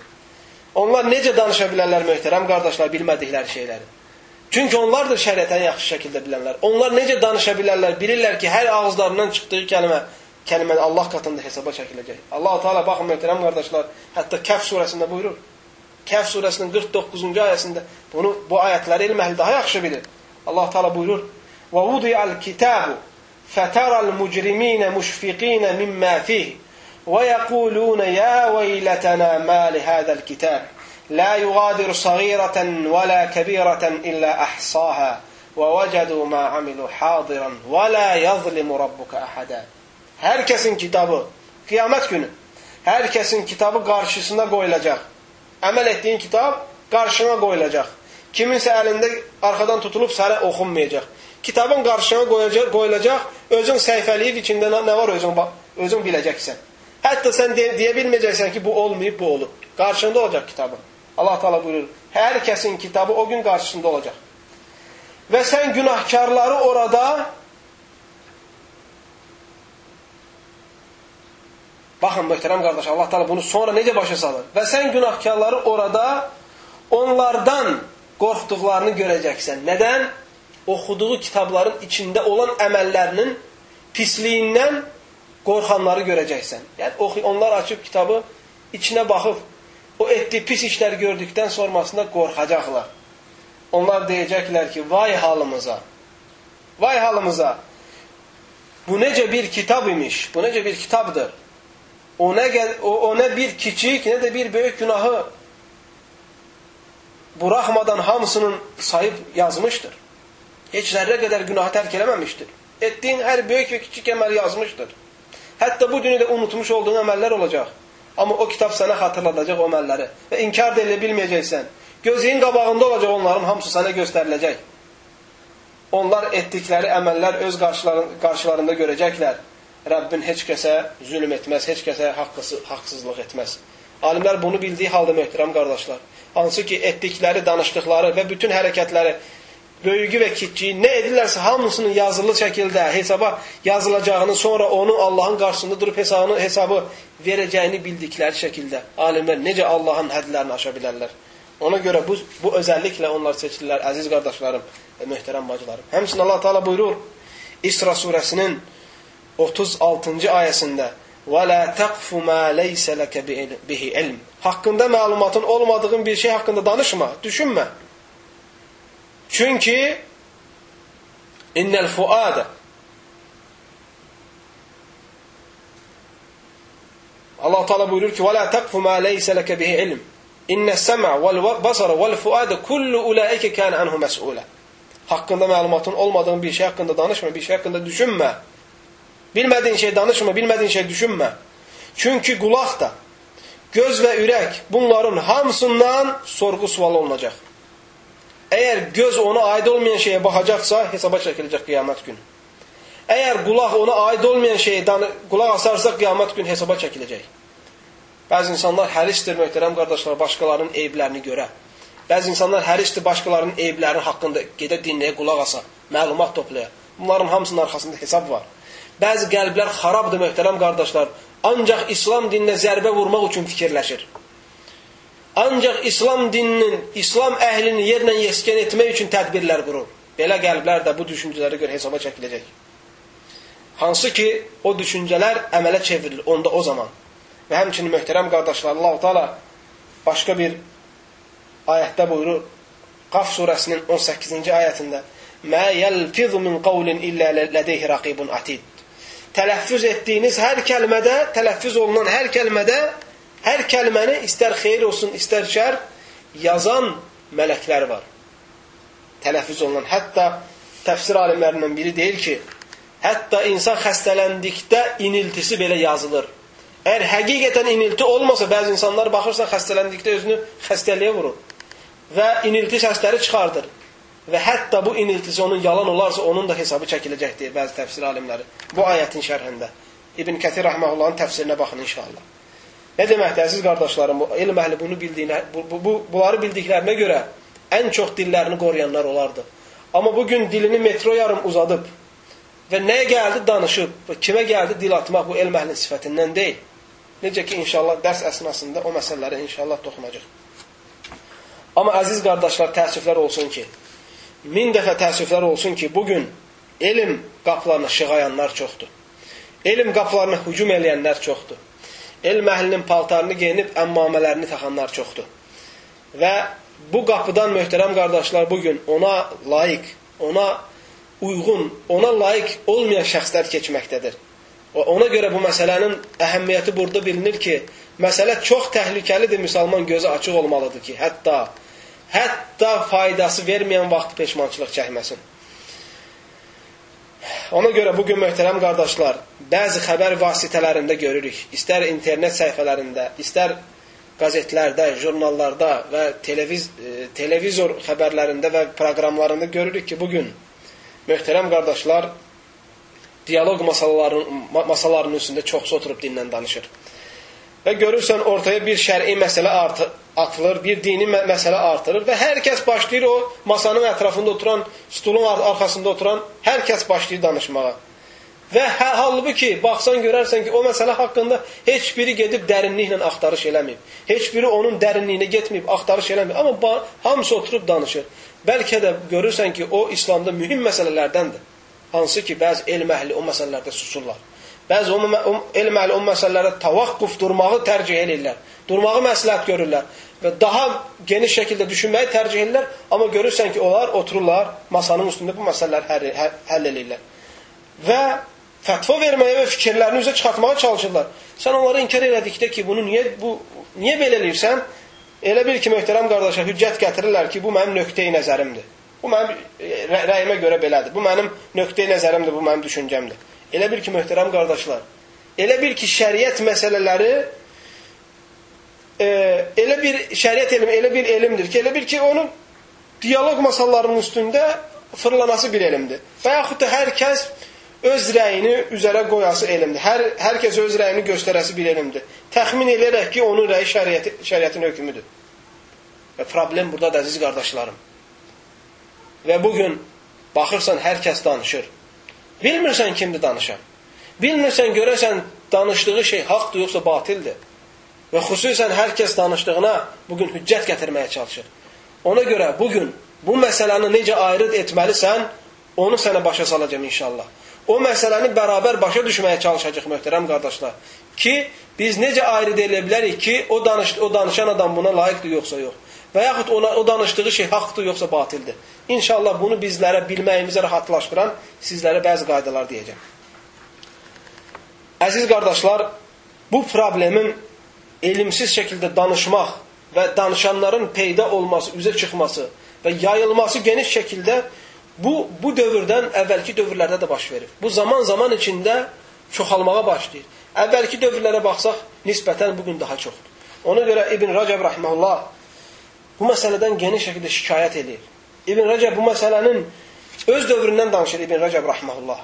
Onlar necə danışa bilərlər möhtərəm qardaşlar bilmədikləri şeyləri? Çünki onlardır şəriətəni yaxşı şəkildə bilənlər. Onlar necə danışa bilərlər? Bilirlər ki, hər ağızlarından çıxdığı kəlmə kəlmə Allah qatında hesaba çəkiləcək. Allah Teala baxın möhtərəm qardaşlar, hətta Kəf surəsində buyurur. Kəf surəsinin 49-cu ayəsində bunu bu ayətləri elm əhli daha yaxşı bilir. Allah Teala buyurur: "Və vudiyal kitabu fataral mujrimina mushfiqina mimma fihi və yaquluna ya veylatana ma li hadal kitab la yughadiru saghiratan və la kabiratan illa ahsaha və vəcadu ma amilu hadiran və la yazlimu rabbuka ahada." Hər kəsin kitabı, qiyamət günü, hər kəsin kitabı qarşısına qoyulacaq. Əməl etdiyin kitab qarşına qoyulacaq. Kiminsə əlində arxadan tutulub sənə oxunmayacaq. Kitabın qarşına qoyacaq, qoyulacaq, özün səhifəliyib içində nə var özün özün biləcəksən. Hətta sən deyə, deyə bilməyəcəksən ki, bu olmayıb, bu olub. Qarşında olacaq kitabın. Allah Taala buyurur: "Hər kəsin kitabı o gün qarşısında olacaq." Və sən günahkarları orada Baxın möhtərəm qardaş, Allah Taala bunu sonra necə başa salır? Və sən günahkarları orada onlardan qorxduqlarını görəcəksən. Nədən? Oxuduğu kitabların içində olan əməllərinin pisliyindən qorxanları görəcəksən. Yəni onlar açıb kitabı içinə baxıb o etdiyi pis işləri gördükdən sonrasında qorxacaqlar. Onlar deyəcəklər ki, vay halımıza. Vay halımıza. Bu necə bir kitab imiş? Bu necə bir kitabdır? O ne, o, o ne bir küçük ne de bir büyük günahı bırakmadan hamısının sayıp yazmıştır. Hiç zerre kadar günahı terk eləməmişdir. Ettiğin her büyük ve küçük emel yazmıştır. Hatta bu dünyada unutmuş olduğun emeller olacak. Ama o kitap sana hatırlatacak o emelleri. Ve inkar da bilmeyeceksen. Gözün qabağında olacak onların hamısı sana gösterilecek. Onlar ettikleri emeller öz karşılarında görecekler. Rəbbin heç kəsə zülm etməz, heç kəsə haqqısı, haqsızlıq etməz. Alimlər bunu bildiyi halda möhtərəm qardaşlar, hansı ki etdikləri, danışdıqları və bütün hərəkətləri böyüyü və kiçiyi nə edirlərsə hamısının yazılı şəkildə hesaba yazılacağını, sonra onu Allahın qarşısında durub hesabını, hesabı verəcəyini bildikləri şəkildə alimlər necə Allahın hədlərini aşa bilərlər. Ona görə bu, bu özəlliklə onlar seçilirlər, əziz qardaşlarım və möhtərəm bacılarım. Həmçinin Allah Teala buyurur İsra surəsinin 36-cı ayəsində və la taqfu ma laysa laka bihi ilm. Haqqında məlumatın olmadığın bir şey haqqında danışma, düşünmə. Çünki innel fuada Allah Teala buyurur ki: "Və la taqfu ma laysa laka bihi ilm. İnne's sem'a vel basara vel fuada kullu ulaika kana anhu mas'ula." Haqqında məlumatın olmadığın bir şey haqqında danışma, bir şey haqqında düşünmə. Bilmədiyin şey danışma, bilmədiyin şey düşünmə. Çünki qulaq da, göz və ürək bunların hamısından sorğu sual olunacaq. Əgər göz ona aid olmayan şeyə baxacaqsa, hesaba çəkiləcək qiyamət günü. Əgər qulaq ona aid olmayan şeyə qulaq asarsa, qiyamət günü hesaba çəkiləcək. Bəzi insanlar hərisdir, möhtərəm qardaşlar, başqalarının eyiblərini görə. Bəzi insanlar hərisdir, başqalarının eyibləri haqqında gedə dinləyə, qulaq asa, məlumat toplaya. Bunların hamısının arxasında hesab var. Bəzi qəlblər xarabdır, möhtərəm qardaşlar. Ancaq İslam dininə zərbə vurmaq üçün fikirləşir. Ancaq İslam dininin, İslam əhlini yerlə yeskən etmək üçün tədbirlər qurur. belə qəlblər də bu düşüncələrə görə hesaba çəkiləcək. Hansı ki, o düşüncələr əmələ çevrilir onda o zaman. Və həmçinin möhtərəm qardaşlar, Allah-u Teala başqa bir ayətdə buyurur, Qaf surəsinin 18-ci ayətində Mə yəlfizu min qavlin illə lədeyhi raqibun atid. Tələffüz etdiyiniz hər kəlmədə, tələffüz olunan hər kəlmədə, hər kəlməni istər xeyir olsun, istər şər, yazan mələklər var. Tələffüz olunan. Hətta təfsir alimlərindən biri deyir ki, hətta insan xəstələndikdə iniltisi belə yazılır. Əgər həqiqətən inilti olmasa, bəzi insanlar baxırsan xəstələndikdə özünü xəstəliyə vurur və inilti səsləri çıxardır. Və hətta bu iniltisi onun yalan olarsa, onun da hesabı çəkiləcək deyir bəzi təfsir alimləri. Bu ayətin şərhində. İbn Kətir rəhməhullahın təfsirinə baxın inşallah. Nə deməkdir əziz qardaşlarım? Bu elm əhli bunu bildiyinə, bu, bu, bu bunları bildiklərinə görə ən çox dillərini qoruyanlar olardı. Amma bu gün dilini metro yarım uzadıb və nəyə gəldi danışıb kimə gəldi dil atmaq bu elm əhlinin sifətindən deyil. Necə ki, inşallah dərs əsnasında o məsələlərə inşallah toxunacaq. Amma əziz qardaşlar, təəssüflər olsun ki, min dəfə təəssüflər olsun ki, bugün elm qapılarına şığayanlar çoxdur. Elm qapılarına hücum eləyənlər çoxdur. Elm əhlinin paltarını geyinib əmmamələrini taxanlar çoxdur. Və bu qapıdan möhtərəm qardaşlar bugün ona layiq, ona uyğun, ona layiq olmayan şəxslər keçməkdədir. Ona görə bu məsələnin əhəmiyyəti burada bilinir ki, məsələ çox təhlükəlidir, müsəlman gözü açıq olmalıdır ki, hətta hətta faydası verməyən vaxt peşmançılıq çəkməsin. Ona görə bugün möhtərəm qardaşlar, bəzi xəbər vasitələrində görürük, istər internet səhifələrində, istər qəzetlərdə, jurnallarda və televiz e, televizor xəbərlərində və proqramlarında görürük ki, bugün möhtərəm qardaşlar dialoq masalarının, masalarının üstündə çoxsu oturub dinlə danışır. Və görürsən ortaya bir şəri məsələ artır, atılır, bir dini mə məsələ artırır və hər kəs başlayır o masanın ətrafında oturan, stulun ar arxasında oturan hər kəs başlayır danışmağa. Və hə, halbuki baxsan görərsən ki, o məsələ haqqında heç biri gedib dərinliklə axtarış eləməyib. Heç biri onun dərinliyinə getməyib, axtarış eləməyib. Amma hamısı oturub danışır. Bəlkə də görürsən ki, o İslamda mühüm məsələlərdəndir. Hansı ki, bəzi elm əhli o məsələlərdə susurlar. Bəzi o, o elm əhli o məsələlərdə tavaqquf durmağı tərcih edirlər. Durmağı məsləhət görürlər və daha geniş şəkildə düşünməyi tərcih edirlər, amma görürsən ki, onlar otururlar masanın üstündə bu məsələləri həll, həll, həll edirlər. Və fətva verməyə və fikirlərini üzə çıxartmağa çalışırlar. Sən onları inkar elədikdə ki, bunu niyə bu niyə belə eləyirsən? Elə bil ki, möhtərəm qardaşlar, hüccət gətirirlər ki, bu mənim nöqteyi nəzərimdir. Bu mənim rə rəyimə görə belədir. Bu mənim nöqteyi nəzərimdir, bu mənim düşüncəmdir. Elə bil ki, möhtərəm qardaşlar, elə bil ki, şəriət məsələləri e, elə bir şəriət elmi, elə bir elmdir ki, elə bil ki, onun dialoq masallarının üstündə fırlanası bir elmdir. Və yaxud da hər kəs öz rəyini üzərə qoyası elmdir. Hər, hər kəs öz rəyini göstərəsi bir elmdir. Təxmin edərək ki, onun rəyi şəriəti, şəriətin hökmüdür. Və problem buradadır, əziz qardaşlarım. Və bugün baxırsan, hər kəs danışır. Bilmirsən kimdir danışan. Bilmirsən, görəsən, danışdığı şey haqdır, yoxsa batildir. Və xüsusən hər kəs danışdığına bugün hüccət gətirməyə çalışır. Ona görə bugün bu məsələni necə ayrıd etməlisən, onu sənə başa salacağım inşallah. O məsələni bərabər başa düşməyə çalışacaq möhtərəm qardaşlar. Ki, biz necə ayrıd edə bilərik ki, o, danış o danışan adam buna layiqdir, yoxsa yox. Və yaxud ona, o danışdığı şey haqdır, yoxsa batildir. İnşallah bunu bizlərə bilməyimizə rahatlaşdıran sizlərə bəzi qaydalar deyəcəm. Əziz qardaşlar, bu problemin elmsiz şəkildə danışmaq və danışanların peyda olması, üzə çıxması və yayılması geniş şəkildə bu, bu dövrdən əvvəlki dövrlərdə də baş verir. Bu zaman-zaman içində çoxalmağa başlayır. Əvvəlki dövrlərə baxsaq, nisbətən bugün daha çoxdur. Ona görə İbn Rəcəb rəhməhullah bu məsələdən geniş şəkildə şikayət edir. İbn Rəcəb bu məsələnin öz dövründən danışır İbn Rəcəb rahmehullah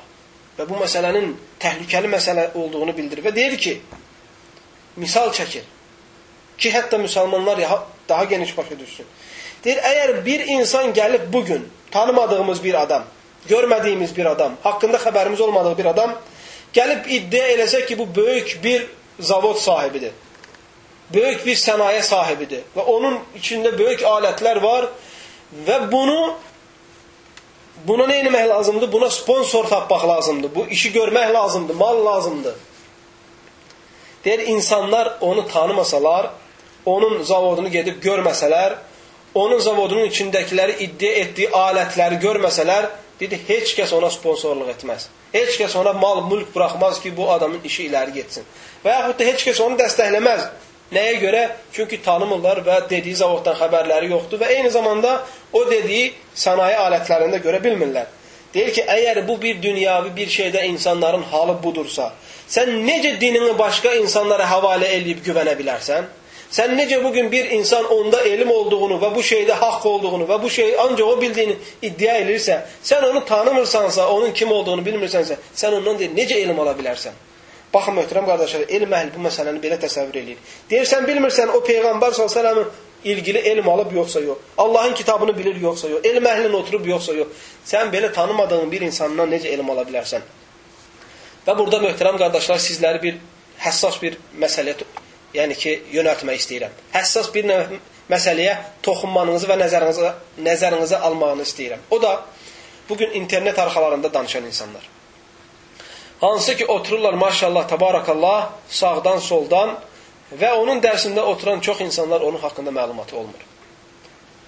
və bu məsələnin təhlükəli məsələ olduğunu bildirir və deyir ki, misal çəkir ki, hətta müsəlmanlar daha geniş başa düşsün. Deyir, əgər bir insan gəlib bugün tanımadığımız bir adam, görmədiyimiz bir adam, haqqında xəbərimiz olmadığı bir adam gəlib iddia eləsə ki, bu böyük bir zavod sahibidir böyük bir sənaye sahibidir və onun içində böyük alətlər var və bunu buna nə etmək lazımdır? Buna sponsor tapmaq lazımdır. Bu işi görmək lazımdır, mal lazımdır. Deyir, insanlar onu tanımasalar, onun zavodunu gedib görməsələr, onun zavodunun içindəkiləri iddia etdiyi alətləri görməsələr, dedi, heç kəs ona sponsorluq etməz. Heç kəs ona mal, mülk buraxmaz ki, bu adamın işi iləri getsin. Və yaxud da heç kəs onu dəstəkləməz. Nəyə görə? Çünki tanımırlar və dediyi zavoddan xəbərləri yoxdur və eyni zamanda o dediyi sənaye alətlərində görə bilmirlər. Deyir ki, əgər bu bir dünyavi bir şeydə insanların halı budursa, sən necə dinini başqa insanlara havalə eləyib güvənə bilərsən? Sən necə bugün bir insan onda elm olduğunu və bu şeydə haqq olduğunu və bu şeyi ancaq o bildiyini iddia edirsə, sən onu tanımırsansa, onun kim olduğunu bilmirsənsə, sən ondan deyir, necə elm ala bilərsən? Baxın, möhtərəm qardaşlar, elm əhli bu məsələni belə təsəvvür edir. Deyirsən, bilmirsən, o Peyğəmbər s.ə.v-in ilgili elm alıb yoxsa yox. Allahın kitabını bilir yoxsa yox. Elm əhlinin oturub yoxsa yox. Sən belə tanımadığın bir insandan necə elm ala bilərsən? Və burada möhtərəm qardaşlar, sizləri bir həssas bir məsələyə yəni ki, yönəltmək istəyirəm. Həssas bir məsələyə toxunmanızı və nəzərinizə, nəzərinizə almağını istəyirəm. O da bugün internet arxalarında danışan insanlar. Hansı ki, otururlar, maşallah, tabarakallah, sağdan, soldan və onun dərsində oturan çox insanlar onun haqqında məlumatı olmur.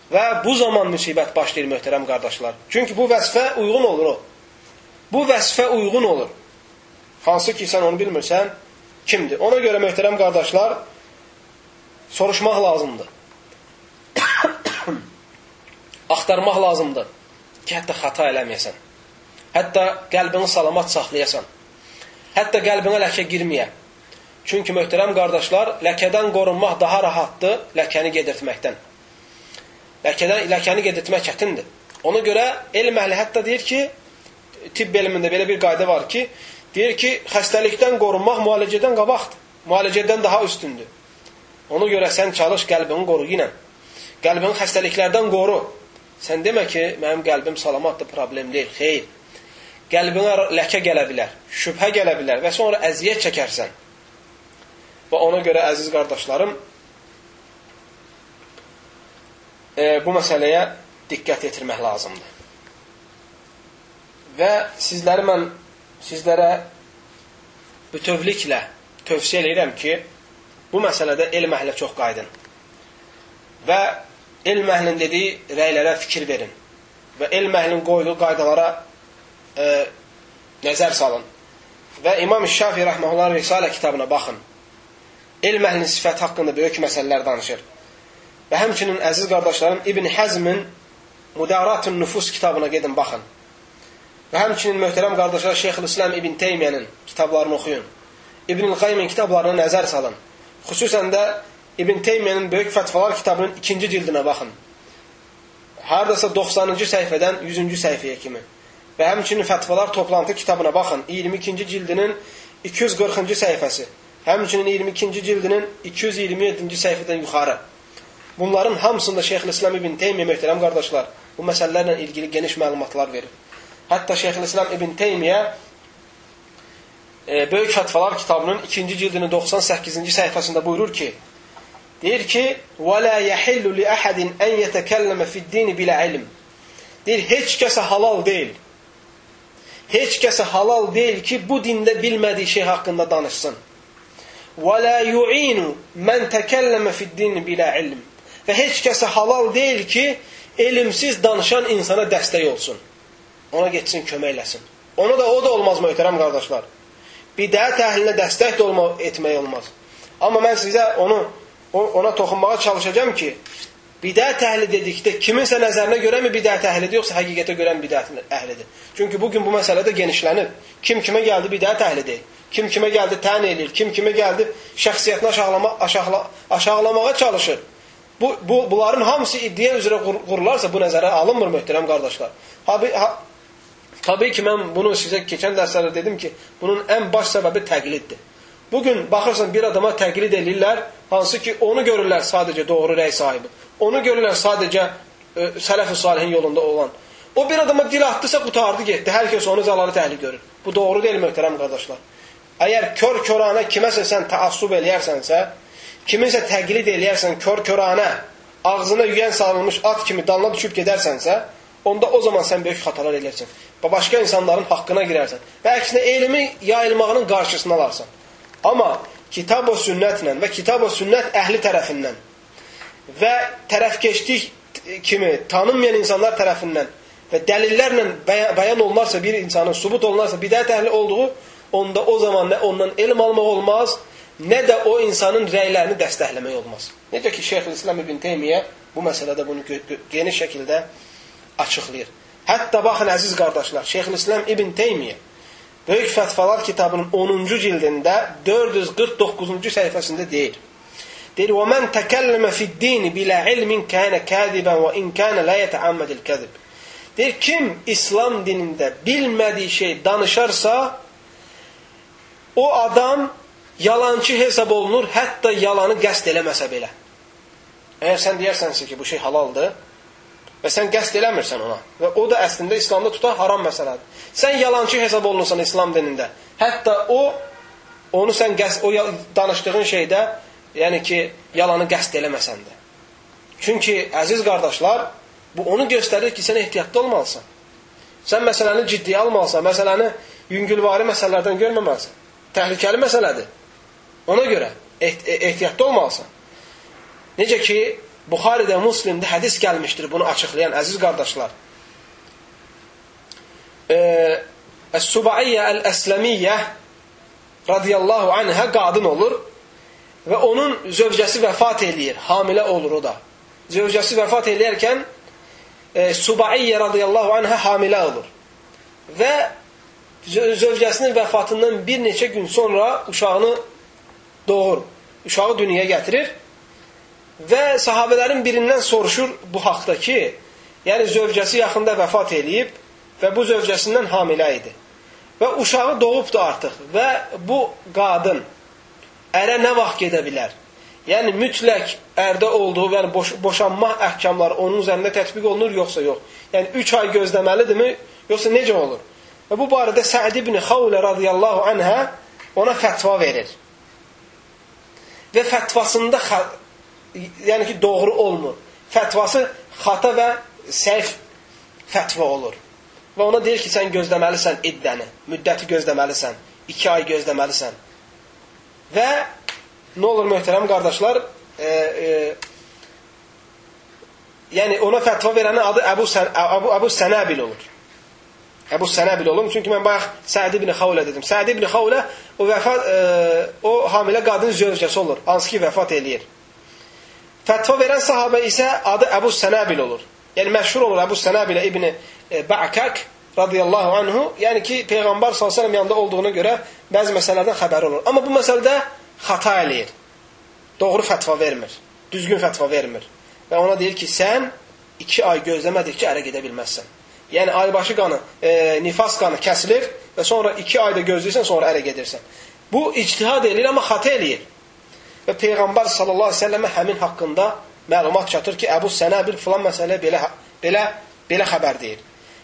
Və bu zaman müsibət başlayır, möhtərəm qardaşlar. Çünki bu vəzifə uyğun olur o. Bu vəzifə uyğun olur. Hansı ki, sən onu bilmirsən, kimdir? Ona görə möhtərəm qardaşlar, soruşmaq lazımdır. Axtarmaq lazımdır ki, hətta xata eləməyəsən. Hətta qəlbini salamat saxlayasan. Hətta qəlbinə ləkə girməyə. Çünki möhtərəm qardaşlar, ləkədən qorunmaq daha rahatdır ləkəni gedirtməkdən. Ləkədən, ləkəni gedirtmək çətindir. Ona görə elm əhli hətta deyir ki, tibb elmində belə bir qayda var ki, Deyir ki, xəstəlikdən qorunmaq müalicədən qabaqdır. Müalicədən daha üstündür. Ona görə sən çalış qəlbini qoru yenə. Qəlbini xəstəliklərdən qoru. Sən demə ki, mənim qəlbim salamatdır, problem deyil. Xeyr. Qəlbinə ləkə gələ bilər, şübhə gələ bilər və sonra əziyyət çəkərsən. Və ona görə əziz qardaşlarım, e, bu məsələyə diqqət yetirmək lazımdır. Və sizləri mən sizlərə bütövlüklə tövsiyə edirəm ki, bu məsələdə elm əhlə çox qaydın. Və elm əhlinin dediyi rəylərə fikir verin. Və elm əhlinin qoyduğu qaydalara e, nəzər salın. Və İmam Şafi rəhməhullah Risalə kitabına baxın. Elm əhlinin sifət haqqında böyük məsələlər danışır. Və həmçinin əziz qardaşlarım İbn Həzmin Mudaratun Nüfus kitabına gedin baxın. Və həmçinin möhtərəm qardaşlar Şeyxülislam İbn Teymiyənin kitablarını oxuyun. İbn Qaymin kitablarına nəzər salın. Xüsusən də İbn Teymiyənin Böyük Fətvalar kitabının ikinci cildinə baxın. Haradasa 90-cı səhifədən 100-cü səhifəyə kimi. Və həmçinin fətvalar toplantı kitabına baxın. 22-ci cildinin 240-cı səhifəsi. Həmçinin 22-ci cildinin 227-ci səhifədən yuxarı. Bunların hamısında Şeyx İslam ibn Teymiyyə möhtərəm qardaşlar bu məsələlərlə ilgili geniş məlumatlar verir. Hətta Şeyx İslam ibn Teymiyyə e, Böyük Fətvalar kitabının 2-ci cildinin 98-ci səhifəsində buyurur ki: Deyir ki: "Və la yahillu li ahadin an yetəkəlləmə fi'd-din bilə ilm." Deyir, heç kəsə halal deyil heç kəsə halal deyil ki, bu dində bilmədiyi şey haqqında danışsın. Və la yu'inu men təkəlləmə fid-din bilə ilm. Və heç kəsə halal deyil ki, elmsiz danışan insana dəstək olsun. Ona getsin, kömək eləsin. Ona da o da olmaz möhtərəm qardaşlar. Bidət əhlinə dəstək də olma, etmək olmaz. Amma mən sizə onu ona toxunmağa çalışacağam ki, bidət əhli dedikdə kiminsə nəzərinə görəmi bidət əhlidir, yoxsa həqiqətə görən bidət əhlidir? Çünki bu gün bu məsələdə genişlənib. Kim kimə gəldi bidət əhlidir. Kim kimə gəldi tən eləyir, kim kimə gəldi şəxsiyyətini aşağılama, aşağıla, aşağılamağa çalışır. Bu, bu, bunların hamısı iddia üzrə qurularsa bu nəzərə alınmır möhtərəm qardaşlar. Ha, ha, Tabii ki, mən bunu sizə keçən dərslərdə dedim ki, bunun ən baş səbəbi təqliddir. Bugün baxırsan bir adama təqlid eləyirlər, hansı ki, onu görürlər sadəcə doğru rəy sahibi. Onu görürlər sadəcə e, sələf-i salihin yolunda olan. O bir adama dil atdısa qutardı getdi. Hər kəs onu zəlalı təhli görür. Bu doğru deyil möhtərəm qardaşlar. Əgər kör-körana kiməsə sən təassub eləyərsənsə, kiminsə təqlid eləyərsən kör-körana, ağzına yüyən salınmış at kimi dalına düşüb gedərsənsə, onda o zaman sən böyük xatalar elərsən. Və başqa insanların haqqına girərsən. Və əksinə elmi yayılmağının qarşısını alarsan. Amma kitab və sünnətlə və kitab və sünnət əhli tərəfindən və tərəfkeşlik kimi tanınmayan insanlar tərəfindən və dəlillərlə bəyan olunarsa bir insanın subut olunarsa bidət əhli olduğu onda o zaman nə ondan elm almaq olmaz, nə də o insanın rəylərini dəstəkləmək olmaz. Necə ki, Şeyxülislam İbn Teymiyyə bu məsələdə bunu geniş şəkildə açıqlayır. Hətta baxın əziz qardaşlar, Şeyxülislam İbn Teymiyyə Böyük Fətvalar kitabının 10-cu cildində 449-cu səhifəsində deyir. Deyir: "Və men təkəlləmə fi'd-din bilə ilmin kana kadiban və in kana la yetəammədul kəzib." Deyir, kim İslam dinində bilmədiyi şey danışarsa, o adam yalancı hesab olunur, hətta yalanı qəsd eləməsə belə. Əgər sən deyərsənsə ki, bu şey halaldır və sən qəsd eləmirsən ona və o da əslində İslamda tutar haram məsələdir. Sən yalancı hesab olunursan İslam dinində. Hətta o onu sən qəsd o danışdığın şeydə, yəni ki, yalanı qəsd eləməsən də. Çünki əziz qardaşlar, bu onu göstərir ki, sən ehtiyatlı olmalısan. Sən məsələni ciddiyə almalısan, məsələni yüngülvari məsələlərdən görməməlisən. Təhlükəli məsələdir. Ona görə ehtiyatlı olmalısan. Necə ki, Buxaridə, Muslimdə hədis gəlmişdir bunu açıqlayan əziz qardaşlar. Əs-Subaiyyə Əl-Əsləmiyyə radiyallahu anhə qadın olur və onun zövcəsi vəfat eləyir. Hamilə olur o da. Zövcəsi vəfat eləyərkən e, Subaiyyə radiyallahu anhə hamilə olur. Və zövcəsinin vəfatından bir neçə gün sonra uşağını doğur. Uşağı dünyaya gətirir və sahabələrin birindən soruşur bu haqda ki, yəni zövcəsi yaxında vəfat eləyib və bu zövcəsindən hamilə idi. Və uşağı doğubdu artıq və bu qadın ərə nə vaxt gedə bilər? Yəni mütləq ərdə olduğu, yəni boş, boşanma əhkamları onun üzərində tətbiq olunur yoxsa yox? Yəni 3 ay gözləməlidirmi yoxsa necə olur? Və bu barədə Səid ibn Xavlə radiyallahu anhə ona fətva verir və fətvasında yəni ki, doğru olmur. Fətvası xata və səhv fətva olur. Və ona deyir ki, sən gözləməlisən iddəni, müddəti gözləməlisən, iki ay gözləməlisən. Və nə olur möhtərəm qardaşlar, e, e, yəni ona fətva verənin adı Əbu, Sən, Əbu, Əbu Sənəbil olur. Əbu Sənəbil olum. Çünki mən bayaq Səid ibn Xavlə dedim. Səid ibn Xavlə o vəfat e, o hamilə qadın zövcəsi olur, hansı ki vəfat eləyir. Fətva verən sahabə isə adı Əbu Sənəbil olur. Yəni məşhur olur Əbu Sənəbilə ibn e, Ba'kak radiyallahu anhu. Yəni ki peyğəmbər səlləm yanında olduğuna görə bəzi məsələlərdən xəbəri olur. Amma bu məsələdə xəta eləyir. Doğru fətva vermir. Düzgün fətva vermir. Və ona deyir ki, sən 2 ay gözləmədikcə ərə gedə bilməzsən. Yəni aybaşı qanı, e, nifas qanı kəsilir və sonra 2 ayda gözləyirsən, sonra ərə gedirsən. Bu ictihad eləyir, amma xəta eləyir. Və Peyğəmbər sallallahu əleyhi və səlləmə həmin haqqında məlumat çatır ki, Əbu Sənəbil filan məsələ belə belə belə xəbər deyir.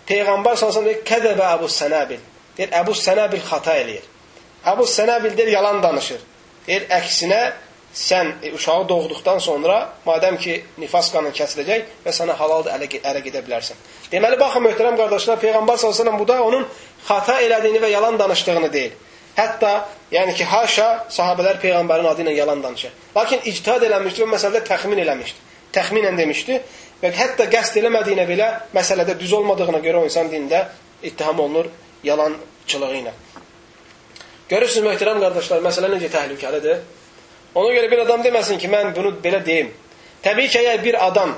Peyğəmbər sallallahu əleyhi və səlləm deyir, "Kəzəbə Əbu Sənəbil." Deyir, Əbu Sənəbil xəta eləyir. Əbu Sənəbil deyir, yalan danışır. Deyir, əksinə sən e, uşağı doğduqdan sonra, madəm ki, nifas qanın kəsiləcək və sənə halaldır, ələ, ərə gedə bilərsən. Deməli, baxın, möhtərəm qardaşlar, Peyğəmbər s.ə.v bu da onun xata elədiyini və yalan danışdığını deyil. Hətta, yəni ki, haşa sahabələr Peyğəmbərin adı ilə yalan danışır. Lakin ictihad eləmişdi və məsələdə təxmin eləmişdi. Təxminən demişdi və hətta qəsd eləmədiyinə belə məsələdə düz olmadığına görə o insan dində ittiham olunur yalançılığı ilə. Görürsünüz, möhtərəm qardaşlar, məsələ necə təhlükəlidir? Ona görə bir adam deməsin ki, mən bunu belə deyim. Təbii ki, əgər bir adam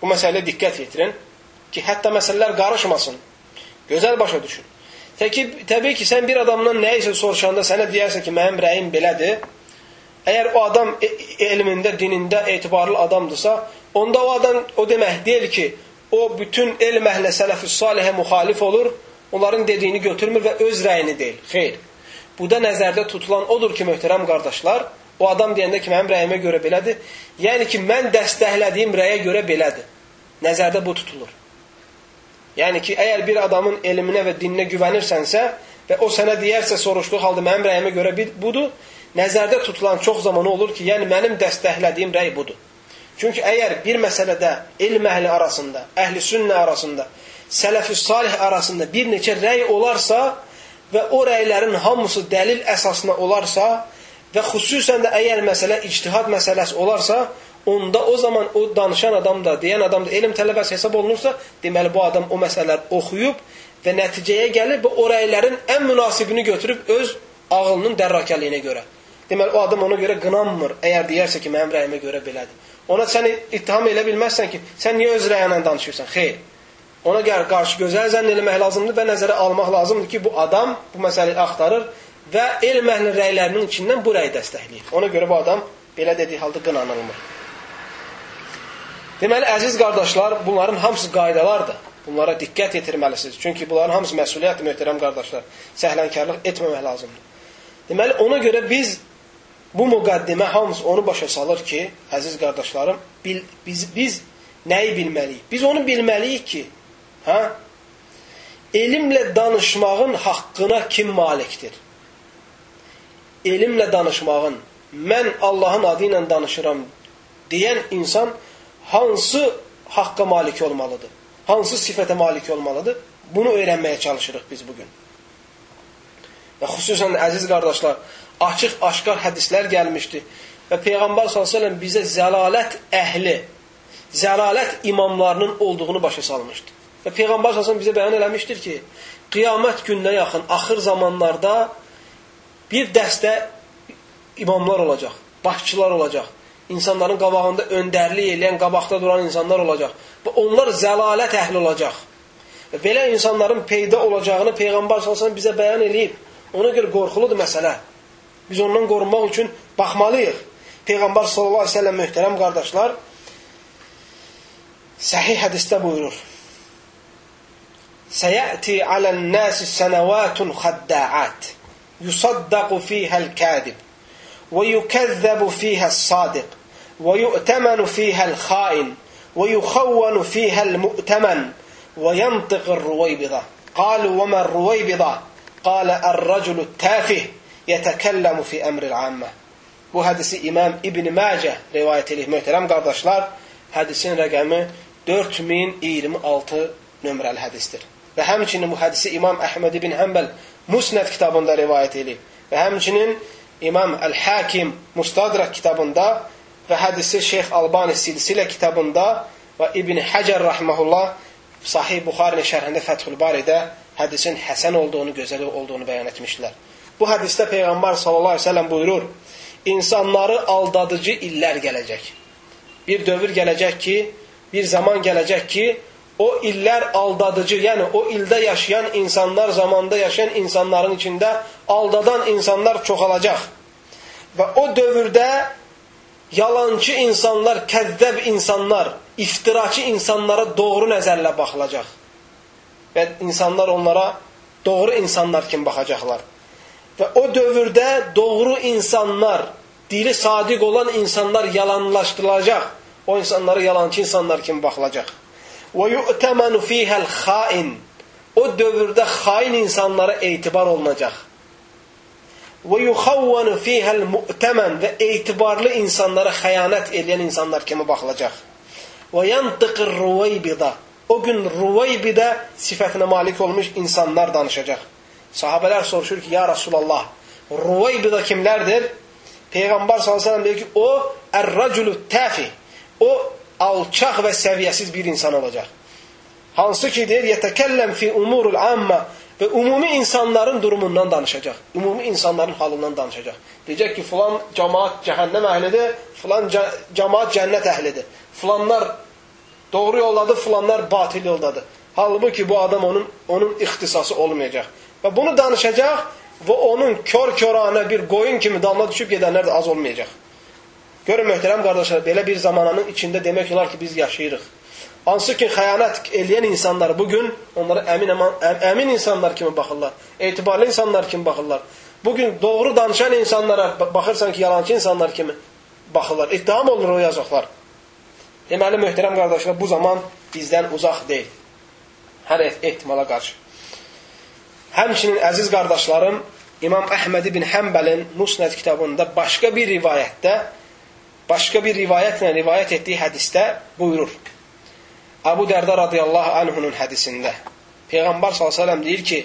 bu məsələyə diqqət yetirin ki, hətta məsələlər qarışmasın. Gözəl başa düşün. Təki, təbii ki, sən bir adamdan nəyisə soruşanda sənə deyərsə ki, mənim rəyim belədir. Əgər o adam e, e elmində, dinində etibarlı adamdırsa, onda o adam o demək deyil ki, o bütün elm əhlə sələfi salihə müxalif olur, onların dediyini götürmür və öz rəyini deyil. Xeyr. Bu da nəzərdə tutulan odur ki, möhtərəm qardaşlar, O adam deyəndə ki, mənim rəyimə görə belədir. Yəni ki, mən dəstəklədiyim rəyə görə belədir. Nəzərdə bu tutulur. Yəni ki, əgər bir adamın elminə və dininə güvənirsənsə və o sənə deyərsə soruşduğu halda mənim rəyimə görə budur, nəzərdə tutulan çox zaman olur ki, yəni mənim dəstəklədiyim rəy budur. Çünki əgər bir məsələdə elm əhli arasında, əhli sünnə arasında, sələf-i salih arasında bir neçə rəy olarsa və o rəylərin hamısı dəlil əsasına olarsa və xüsusən də əgər məsələ ictihad məsələsi olarsa, onda o zaman o danışan adam da, deyən adam da elm tələbəsi hesab olunursa, deməli bu adam o məsələləri oxuyub və nəticəyə gəlib və o rəylərin ən münasibini götürüb öz ağlının dərrakəliyinə görə. Deməli, o adam ona görə qınanmır, əgər deyərsə ki, mənim rəyimə görə belədir. Ona səni ittiham elə bilməzsən ki, sən niyə öz rəyinlə danışırsan? Xeyr. Ona gəl, qarşı gözəl zənn eləmək lazımdır və nəzərə almaq lazımdır ki, bu adam bu məsələyi axtarır və elm əhlinin rəylərinin içindən bu rəyi dəstəkləyir. Ona görə bu adam belə dediyi halda qınanılmır. Deməli, əziz qardaşlar, bunların hamısı qaydalardır. Bunlara diqqət yetirməlisiniz. Çünki bunların hamısı məsuliyyətdir, möhtərəm qardaşlar. Səhlənkarlıq etməmək lazımdır. Deməli, ona görə biz bu müqəddimə hamısı onu başa salır ki, əziz qardaşlarım, bil, biz, biz nəyi bilməliyik? Biz onu bilməliyik ki, hə? elmlə danışmağın haqqına kim malikdir? Elmlə danışmağın, mən Allahın adı ilə danışıram deyən insan hansı haqqa malik olmalıdır? Hansı sifətə malik olmalıdır? Bunu öyrənməyə çalışırıq biz bugün. Və xüsusən əziz qardaşlar, açıq-aşkar hədislər gəlmişdi və Peyğəmbər s.ə.v bizə zəlalət əhli, zəlalət imamlarının olduğunu başa salmışdı. Və Peyğəmbər s.ə.v bizə bəyan eləmişdir ki, qiyamət gününə yaxın, axır zamanlarda bir dəstə imamlar olacaq, başçılar olacaq insanların qabağında öndərlik eləyən, qabaqda duran insanlar olacaq. Və onlar zəlalət əhli olacaq. Və belə insanların peyda olacağını Peyğəmbər sallallahu bizə bəyan eləyib. Ona görə qorxuludur məsələ. Biz ondan qorunmaq üçün baxmalıyıq. Peyğəmbər sallallahu əleyhi və səlləm möhtərəm qardaşlar səhih hədisdə buyurur. Səyəti alən-nasi sənəvatun xədda'at yusaddaqu fihəl-kadib ويكذب فيها الصادق ويؤتمن فيها الخائن ويخون فيها المؤتمن وينطق الرويبضة قالوا وما الرويبضة قال الرجل التافه yetekellemu fi emril amme. Bu hadisi İmam İbn Mace rivayet edir. Möhtərəm qardaşlar, hədisin rəqəmi 4026 nömrəli hədisdir. Və həmçinin bu hədisi İmam Əhməd ibn Həmbəl Musnəd kitabında rivayet edib. Və həmçinin İmam Əl-Hakim Mustadrak kitabında və hədisi Şeyx Albani silsilə kitabında və İbn Həcər rahmehullah Sahih Buxarinin şərhində Fəthül Baridə hədisin həsən olduğunu, gözəl olduğunu bəyan etmişdilər. Bu hədisdə Peyğəmbər sallallahu əleyhi və səlləm buyurur: "İnsanları aldadıcı illər gələcək. Bir dövr gələcək ki, bir zaman gələcək ki, o illər aldadıcı, yəni o ildə yaşayan insanlar, zamanda yaşayan insanların içində aldadan insanlar çoxalacaq. Və o dövrdə yalancı insanlar, kəzzəb insanlar, iftiraçı insanlara doğru nəzərlə baxılacaq. Və insanlar onlara doğru insanlar kimi baxacaqlar. Və o dövrdə doğru insanlar, dili sadiq olan insanlar yalanlaşdırılacaq. O insanlara yalancı insanlar kimi baxılacaq. Və yu'təmənu fihəl xain. O dövrdə xain insanlara etibar olunacaq. Və yuxavvanu fihəl mu'təmən və etibarlı insanlara xəyanət edən insanlar kimi baxılacaq. Və yantiqir ruvaybida. O gün ruvaybidə sifətinə malik olmuş insanlar danışacaq. Sahabələr soruşur ki, ya Rasulallah, ruvaybida kimlərdir? Peyğəmbər s.ə.v deyir ki, o ər-raculu təfi. O alçaq və səviyyəsiz bir insan olacaq. Hansı ki, deyir, yətəkəlləm fi umurul amma və ümumi insanların durumundan danışacaq. Ümumi insanların halından danışacaq. Deyəcək ki, filan cəmaat cəhənnəm əhlidir, filan cəmaat cənnət əhlidir. Filanlar doğru yoldadır, filanlar batil yoldadır. Halbuki bu adam onun onun ixtisası olmayacaq. Və bunu danışacaq və onun kör-körana bir qoyun kimi damla düşüb gedənlər də az olmayacaq. Görün möhtərəm qardaşlar, belə bir zamananın içində demək olar ki, biz yaşayırıq. Hansı ki, xəyanət eləyən insanlar bugün onlara əmin, əmin insanlar kimi baxırlar. Etibarlı insanlar kimi baxırlar. Bugün doğru danışan insanlara baxırsan ki, yalancı insanlar kimi baxırlar. İttiham olunur o yazıqlar. Deməli, möhtərəm qardaşlar, bu zaman bizdən uzaq deyil. Hər ehtimala qarşı. Həmçinin əziz qardaşlarım, İmam Əhməd ibn Həmbəlin Musnəd kitabında başqa bir rivayətdə başqa bir rivayətlə rivayət etdiyi hədisdə buyurur. Əbu Dərdə radiyallahu anhunun hədisində Peyğəmbər s.ə.v deyir ki,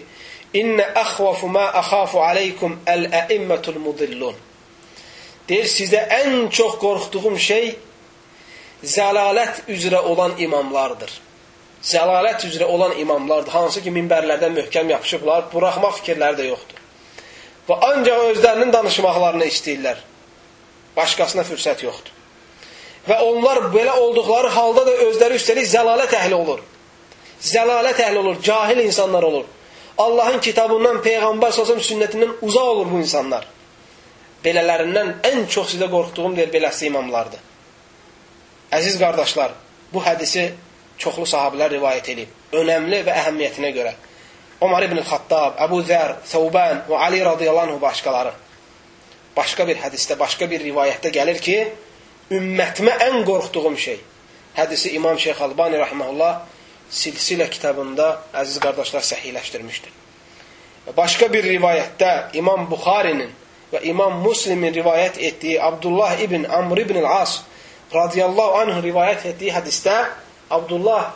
İnnə əxvafu mə əxafu aleykum əl-əimmətul mudillun. Deyir, sizdə ən çox qorxduğum şey zəlalət üzrə olan imamlardır. Zəlalət üzrə olan imamlardır. Hansı ki, minbərlərdən möhkəm yapışıblar, buraxmaq fikirləri də yoxdur. Və ancaq özlərinin danışmaqlarını istəyirlər. Başqasına fürsət yoxdur. Və onlar belə olduqları halda da özləri üstəlik zəlalət əhli olur. Zəlalət əhli olur, cahil insanlar olur. Allahın kitabından, Peyğəmbər sözüm sünnətindən uzaq olur bu insanlar. Belələrindən ən çox sizə qorxduğum deyir, beləsi imamlardır. Əziz qardaşlar, bu hədisi çoxlu sahabilər rivayət edib. Önəmli və əhəmiyyətinə görə. Ömər ibn Xattab, Əbu Zər, Səubən və Ali radiyallahu başqaları. Başqa bir hədisdə, başqa bir rivayətdə gəlir ki, ümmətimə ən qorxduğum şey. Hədisi İmam Şeyx Albani rahmehullah Silsilə kitabında əziz qardaşlar səhihləşdirmişdir. Başqa bir rivayətdə İmam Buxarinin və İmam Muslimin rivayət etdiyi Abdullah ibn Amr ibn al-As radiyallahu anh rivayət etdiyi hədisdə Abdullah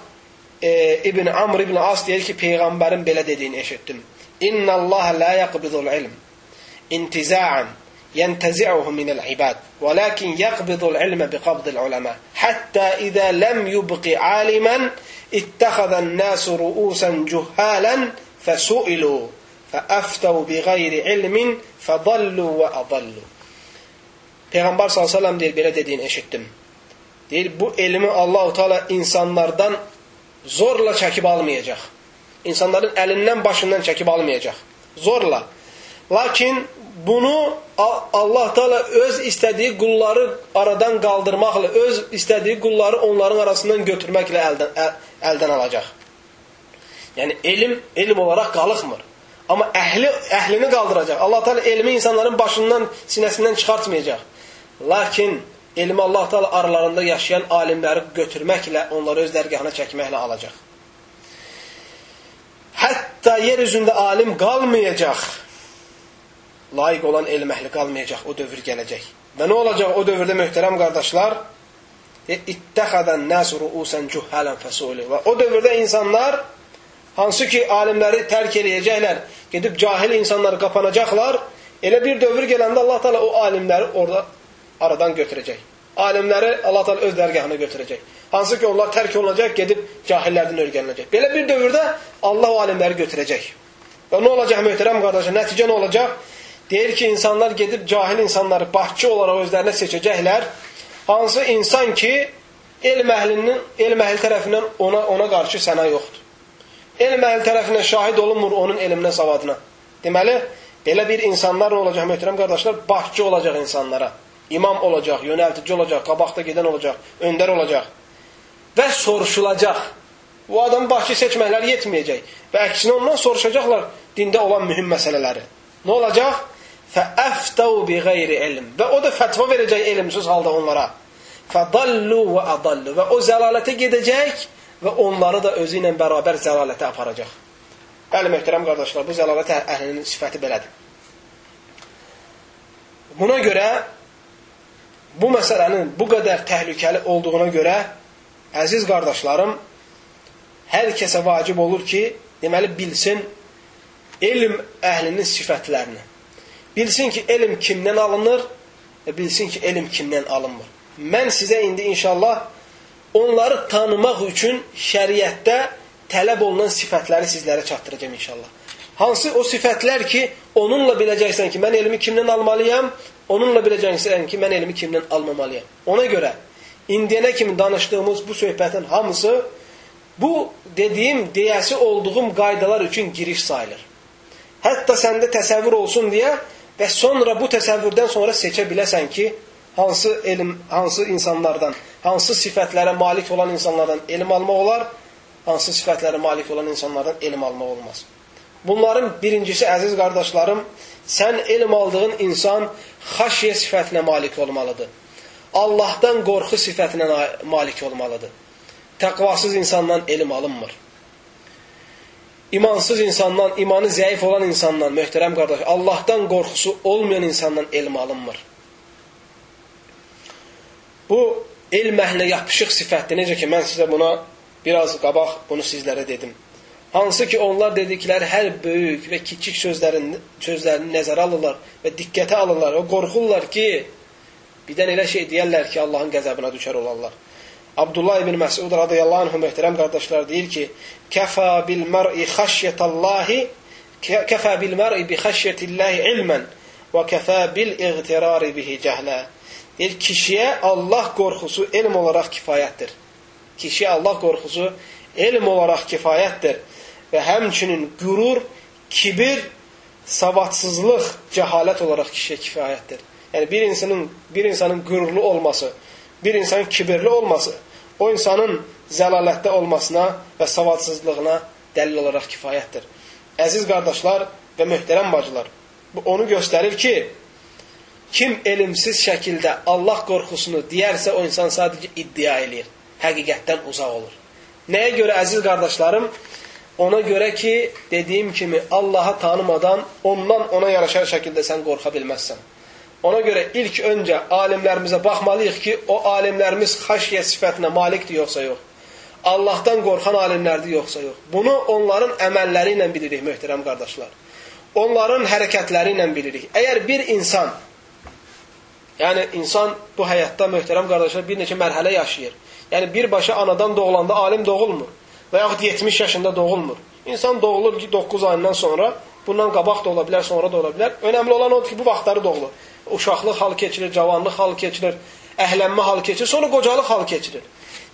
e, ibn Amr ibn As deyir ki, Peyğəmbərin belə dediyini eşitdim. İnna Allah la yaqbidul ilm intiza'an ينتزعه من العباد ولكن العلم بقبض العلماء حتى إذا لم يبق عالما اتخذ الناس رؤوسا جهالا فسئلوا فأفتوا بغير علم فضلوا وأضلوا Peyğəmbər s.ə.v deyir, belə dediyini eşitdim. Deyir, bu elmi Allah-u Teala insanlardan zorla çəkib almayacaq. İnsanların əlindən, başından çəkib almayacaq. Zorla. Lakin bunu Allah Teala öz istədiyi qulları aradan qaldırmaqla, öz istədiyi qulları onların arasından götürməklə əldən, əl, əldən alacaq. Yəni elm elm olaraq qalıqmır. Amma əhli əhlini qaldıracaq. Allah Teala elmi insanların başından, sinəsindən çıxartmayacaq. Lakin elmi Allah Teala aralarında yaşayan alimləri götürməklə, onları öz dərgahına çəkməklə alacaq. Hətta yer üzündə alim qalmayacaq layiq olan elm əhli qalmayacaq, o dövr gələcək. Və nə olacaq o dövrdə möhtərəm qardaşlar? İttəxədən nəs ruusən cuhələn fəsuli. Və o dövrdə insanlar hansı ki alimləri tərk eləyəcəklər, gedib cahil insanlar qapanacaqlar, elə bir dövr gələndə Allah Taala o alimləri orada aradan götürəcək. Alimləri Allah Taala öz dərgahına götürəcək. Hansı ki onlar tərk olunacaq, gedib cahillərdən öyrəniləcək. Belə bir dövrdə Allah o alimləri götürəcək. Və nə olacaq möhtərəm qardaşlar? Nəticə nə olacaq? Deyir ki, insanlar gedib cahil insanları başçı olaraq özlərinə seçəcəklər. Hansı insan ki, elm əhlinin, elm əhli tərəfindən ona, ona qarşı səna yoxdur. Elm əhli tərəfindən şahid olunmur onun elminə, savadına. Deməli, belə bir insanlar olacaq, möhtərəm qardaşlar? Başçı olacaq insanlara. İmam olacaq, yönəltici olacaq, qabaqda gedən olacaq, öndər olacaq. Və soruşulacaq. Bu adamın başı seçməkləri yetməyəcək. Və əksinə ondan soruşacaqlar dində olan mühüm məsələləri. Nə olacaq? Fəəftəu bi qeyri elm. Və o da fətva verəcək elmsiz halda onlara. Fədallu və adallu. Və o zəlalətə gedəcək və onları da özü ilə bərabər zəlalətə aparacaq. Bəli, möhtərəm qardaşlar, bu zəlalət əhlinin sifəti belədir. Buna görə bu məsələnin bu qədər təhlükəli olduğuna görə əziz qardaşlarım hər kəsə vacib olur ki, deməli bilsin elm əhlinin sifətlərini. Bilsin ki, elm kimdən alınır və bilsin ki, elm kimdən alınmır. Mən sizə indi inşallah onları tanımaq üçün şəriətdə tələb olunan sifətləri sizlərə çatdıracağım inşallah. Hansı o sifətlər ki, onunla biləcəksən ki, mən elmi kimdən almalıyam, onunla biləcəksən ki, mən elmi kimdən almamalıyam. Ona görə indiyənə kimi danışdığımız bu söhbətin hamısı bu dediyim, deyəsi olduğum qaydalar üçün giriş sayılır. Hətta səndə təsəvvür olsun deyə Və sonra bu təsəvvürdən sonra seçə biləsən ki, hansı elm, hansı insanlardan, hansı sifətlərə malik olan insanlardan elm almaq olar, hansı sifətlərə malik olan insanlardan elm almaq olmaz. Bunların birincisi, əziz qardaşlarım, sən elm aldığın insan xaşiyə sifətinə malik olmalıdır. Allahdan qorxu sifətinə malik olmalıdır. Təqvasız insandan elm alınmır imansız insandan, imanı zəif olan insandan, möhtərəm qardaş, Allahdan qorxusu olmayan insandan elm alınmır. Bu elm əhlinə yapışıq sifətdir. Necə ki, mən sizə buna biraz qabaq bunu sizlərə dedim. Hansı ki, onlar dedikləri hər böyük və kiçik sözlərin, sözlərini nəzərə alırlar və diqqətə alırlar və qorxurlar ki, birdən elə şey deyərlər ki, Allahın qəzəbinə düşər olarlar. Abdullah ibn Məsud radıyallahu anh möhtərəm qardaşlar deyir ki, Kəfə bil mər'i xəşyətəllahi Kəfə bil mər'i bi xəşyətillahi ilmən və kəfə bil iğtirari bihi cəhlə. Deyir, kişiyə Allah qorxusu elm olaraq kifayətdir. Kişiyə Allah qorxusu elm olaraq kifayətdir. Və həmçinin qürur, kibir, savadsızlıq, cəhalət olaraq kişiyə kifayətdir. Yəni bir insanın bir insanın qürurlu olması, bir insanın kibirli olması o insanın zəlalətdə olmasına və savadsızlığına dəlil olaraq kifayətdir. Əziz qardaşlar və möhtərəm bacılar, bu onu göstərir ki, kim elmsiz şəkildə Allah qorxusunu deyərsə, o insan sadəcə iddia eləyir, həqiqətdən uzaq olur. Nəyə görə əziz qardaşlarım? Ona görə ki, dediyim kimi Allahı tanımadan ondan ona yaraşar şəkildə sən qorxa bilməzsən. Ona görə ilk öncə alimlərimizə baxmalıyıq ki, o alimlərimiz xəşyə sifətinə malikdir yoxsa yox. Allahdan qorxan alimlərdir yoxsa yox. Bunu onların əməlləri ilə bilirik, möhtərəm qardaşlar. Onların hərəkətləri ilə bilirik. Əgər bir insan, yəni insan bu həyatda, möhtərəm qardaşlar, bir neçə mərhələ yaşayır. Yəni birbaşa anadan doğulanda alim doğulmur və yaxud 70 yaşında doğulmur. İnsan doğulur ki, 9 ayından sonra, bundan qabaq da ola bilər, sonra da ola bilər. Önəmli olan odur ki, bu vaxtları doğulur uşaqlıq hal keçirir, cavanlıq hal keçirir, əhlənmə hal keçirir, sonra qocalıq hal keçirir.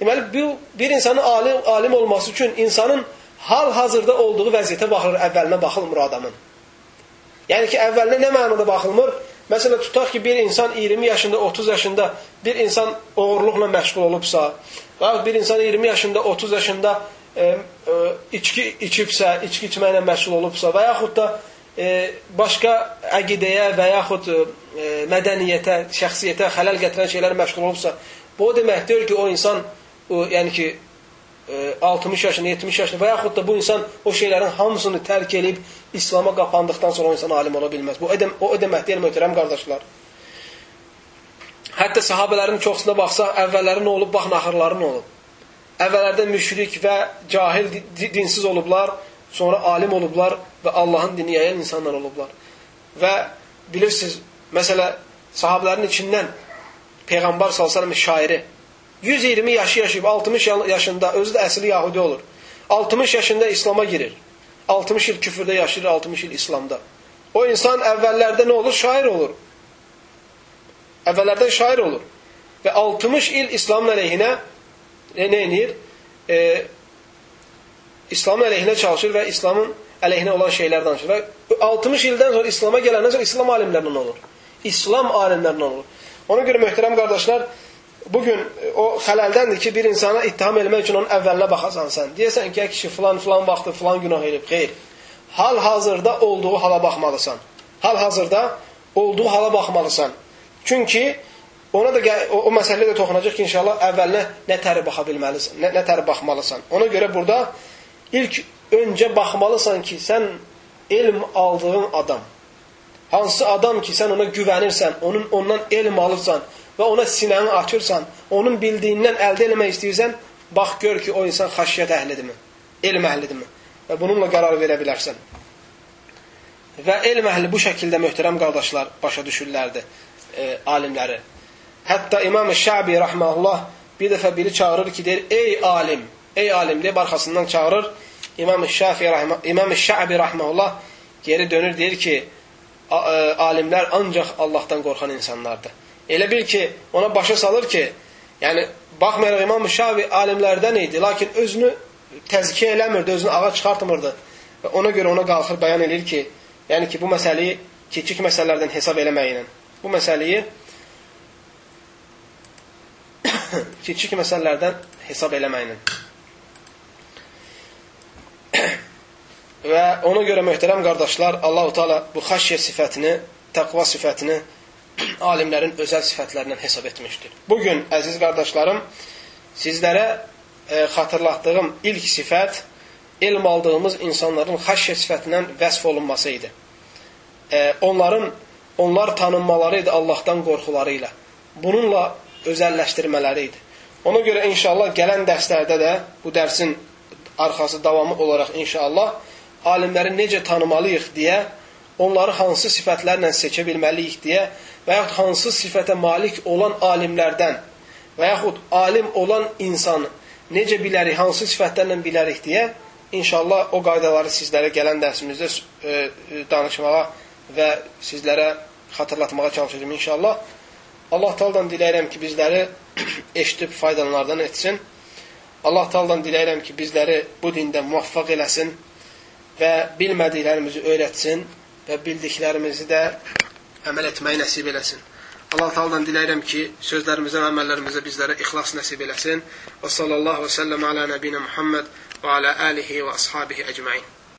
Deməli, bu, bir insanın alim, alim olması üçün insanın hal-hazırda olduğu vəziyyətə baxılır, əvvəlinə baxılmır adamın. Yəni ki, əvvəlinə nə mənada baxılmır? Məsələn, tutaq ki, bir insan 20 yaşında, 30 yaşında bir insan oğurluqla məşğul olubsa, və bir insan 20 yaşında, 30 yaşında e, içki içibsə, içki içməklə məşğul olubsa və yaxud da e, başqa əqidəyə və yaxud e, mədəniyyətə, şəxsiyyətə xələl gətirən şeylərə məşğul olubsa, bu o demək deyil ki, o insan o, yəni ki, e, 60 yaşında, 70 yaşında və yaxud da bu insan o şeylərin hamısını tərk edib İslama qapandıqdan sonra o insan alim ola bilməz. Bu edəm, o demək deyil, möhtərəm qardaşlar. Hətta sahabələrin çoxsuna baxsaq, əvvəlləri nə olub, baxın, axırları nə olub. Əvvəllərdə müşrik və cahil, dinsiz olublar, sonra alim olublar və Allahın dini yayan insanlar olublar. Və bilirsiniz, məsələ sahabələrin içindən Peyğəmbər sallallahu şairi 120 yaşı yaşayıb 60 yaşında özü də əsli Yahudi olur. 60 yaşında İslam'a girir. 60 il küfürdə yaşayır, 60 il İslamda. O insan əvvəllərdə nə olur? Şair olur. Əvvəllərdən şair olur. Və 60 il İslamın əleyhinə e, nə edir? E, İslamın əleyhinə çalışır və İslamın əleyhinə olan şeylər danışır. Və 60 ildən sonra İslama gələndən sonra İslam alimlərindən olur. İslam alimlərindən olur. Ona görə möhtərəm qardaşlar, bugün o xələldəndir ki, bir insana ittiham eləmək üçün onun əvvəlinə baxasan sən. Deyəsən ki, kişi filan filan vaxtı filan günah edib. Xeyr. Hal-hazırda olduğu hala baxmalısan. Hal-hazırda olduğu hala baxmalısan. Çünki ona da o, o məsələyə də toxunacaq ki, inşallah əvvəlinə nə təri baxa bilməlisən, nə, nə təri baxmalısan. Ona görə burada ilk öncə baxmalısan ki, sən elm aldığın adam, hansı adam ki, sən ona güvənirsən, onun ondan elm alırsan və ona sinəni açırsan, onun bildiyindən əldə eləmək istəyirsən, bax gör ki, o insan xəşiyyət əhlidirmi, elm əhlidirmi və bununla qərar verə bilərsən. Və elm əhli bu şəkildə möhtərəm qardaşlar başa düşürlərdi e, alimləri. Hətta İmam-ı Şəbi rəhməhullah bir dəfə biri çağırır ki, deyir, ey alim, ey alim deyib arxasından çağırır. İmam Şafi rahme İmam Şabi rahmeullah geri dönür deyir ki, e, alimlər ancaq Allahdan qorxan insanlardır. Elə bil ki, ona başa salır ki, yəni baxmayaraq İmam Şafi alimlərdən idi, lakin özünü təzkiyə eləmirdi, özünü ağa çıxartmırdı. Və ona görə ona qalxır bəyan edir ki, yəni ki, bu məsələyi kiçik məsələlərdən hesab eləməklə, bu məsələyi kiçik məsələlərdən hesab eləməklə. Və ona görə möhtərəm qardaşlar, Allahu Teala bu xəşyə sifətini, təqva sifətini alimlərin özəl sifətlərindən hesab etmişdir. Bu gün əziz qardaşlarım, sizlərə e, xatırlatdığım ilk sifət elm aldığımız insanların xəşyə sifətindən vəsf olunması idi. E, onların onlar tanınmaları idi Allahdan qorxuları ilə. Bununla özəlləşdirmələri idi. Ona görə inşallah gələn dərslərdə də bu dərsin arxası davamı olaraq inşallah alimləri necə tanımalıyıq deyə, onları hansı sifətlərlə seçə bilməliyik deyə və yaxud hansı sifətə malik olan alimlərdən və yaxud alim olan insan necə bilərik, hansı sifətlərlə bilərik deyə inşallah o qaydaları sizlərə gələn dərsimizdə e, e, danışmağa və sizlərə xatırlatmağa çalışacağım inşallah. Allah Taala'dan diləyirəm ki, bizləri eşidib faydalanlardan etsin. Allah Taala'dan diləyirəm ki, bizləri bu dində muvaffaq eləsin və bilmədiklərimizi öyrətsin və bildiklərimizi də əməl etməyi nəsib eləsin. Allah Taala'dan diləyirəm ki, sözlərimizə və əməllərimizə bizlərə ixlas nəsib eləsin. Və sallallahu və səlləm alə nəbinə Muhammed və alə alihi və ashabihi əcmain.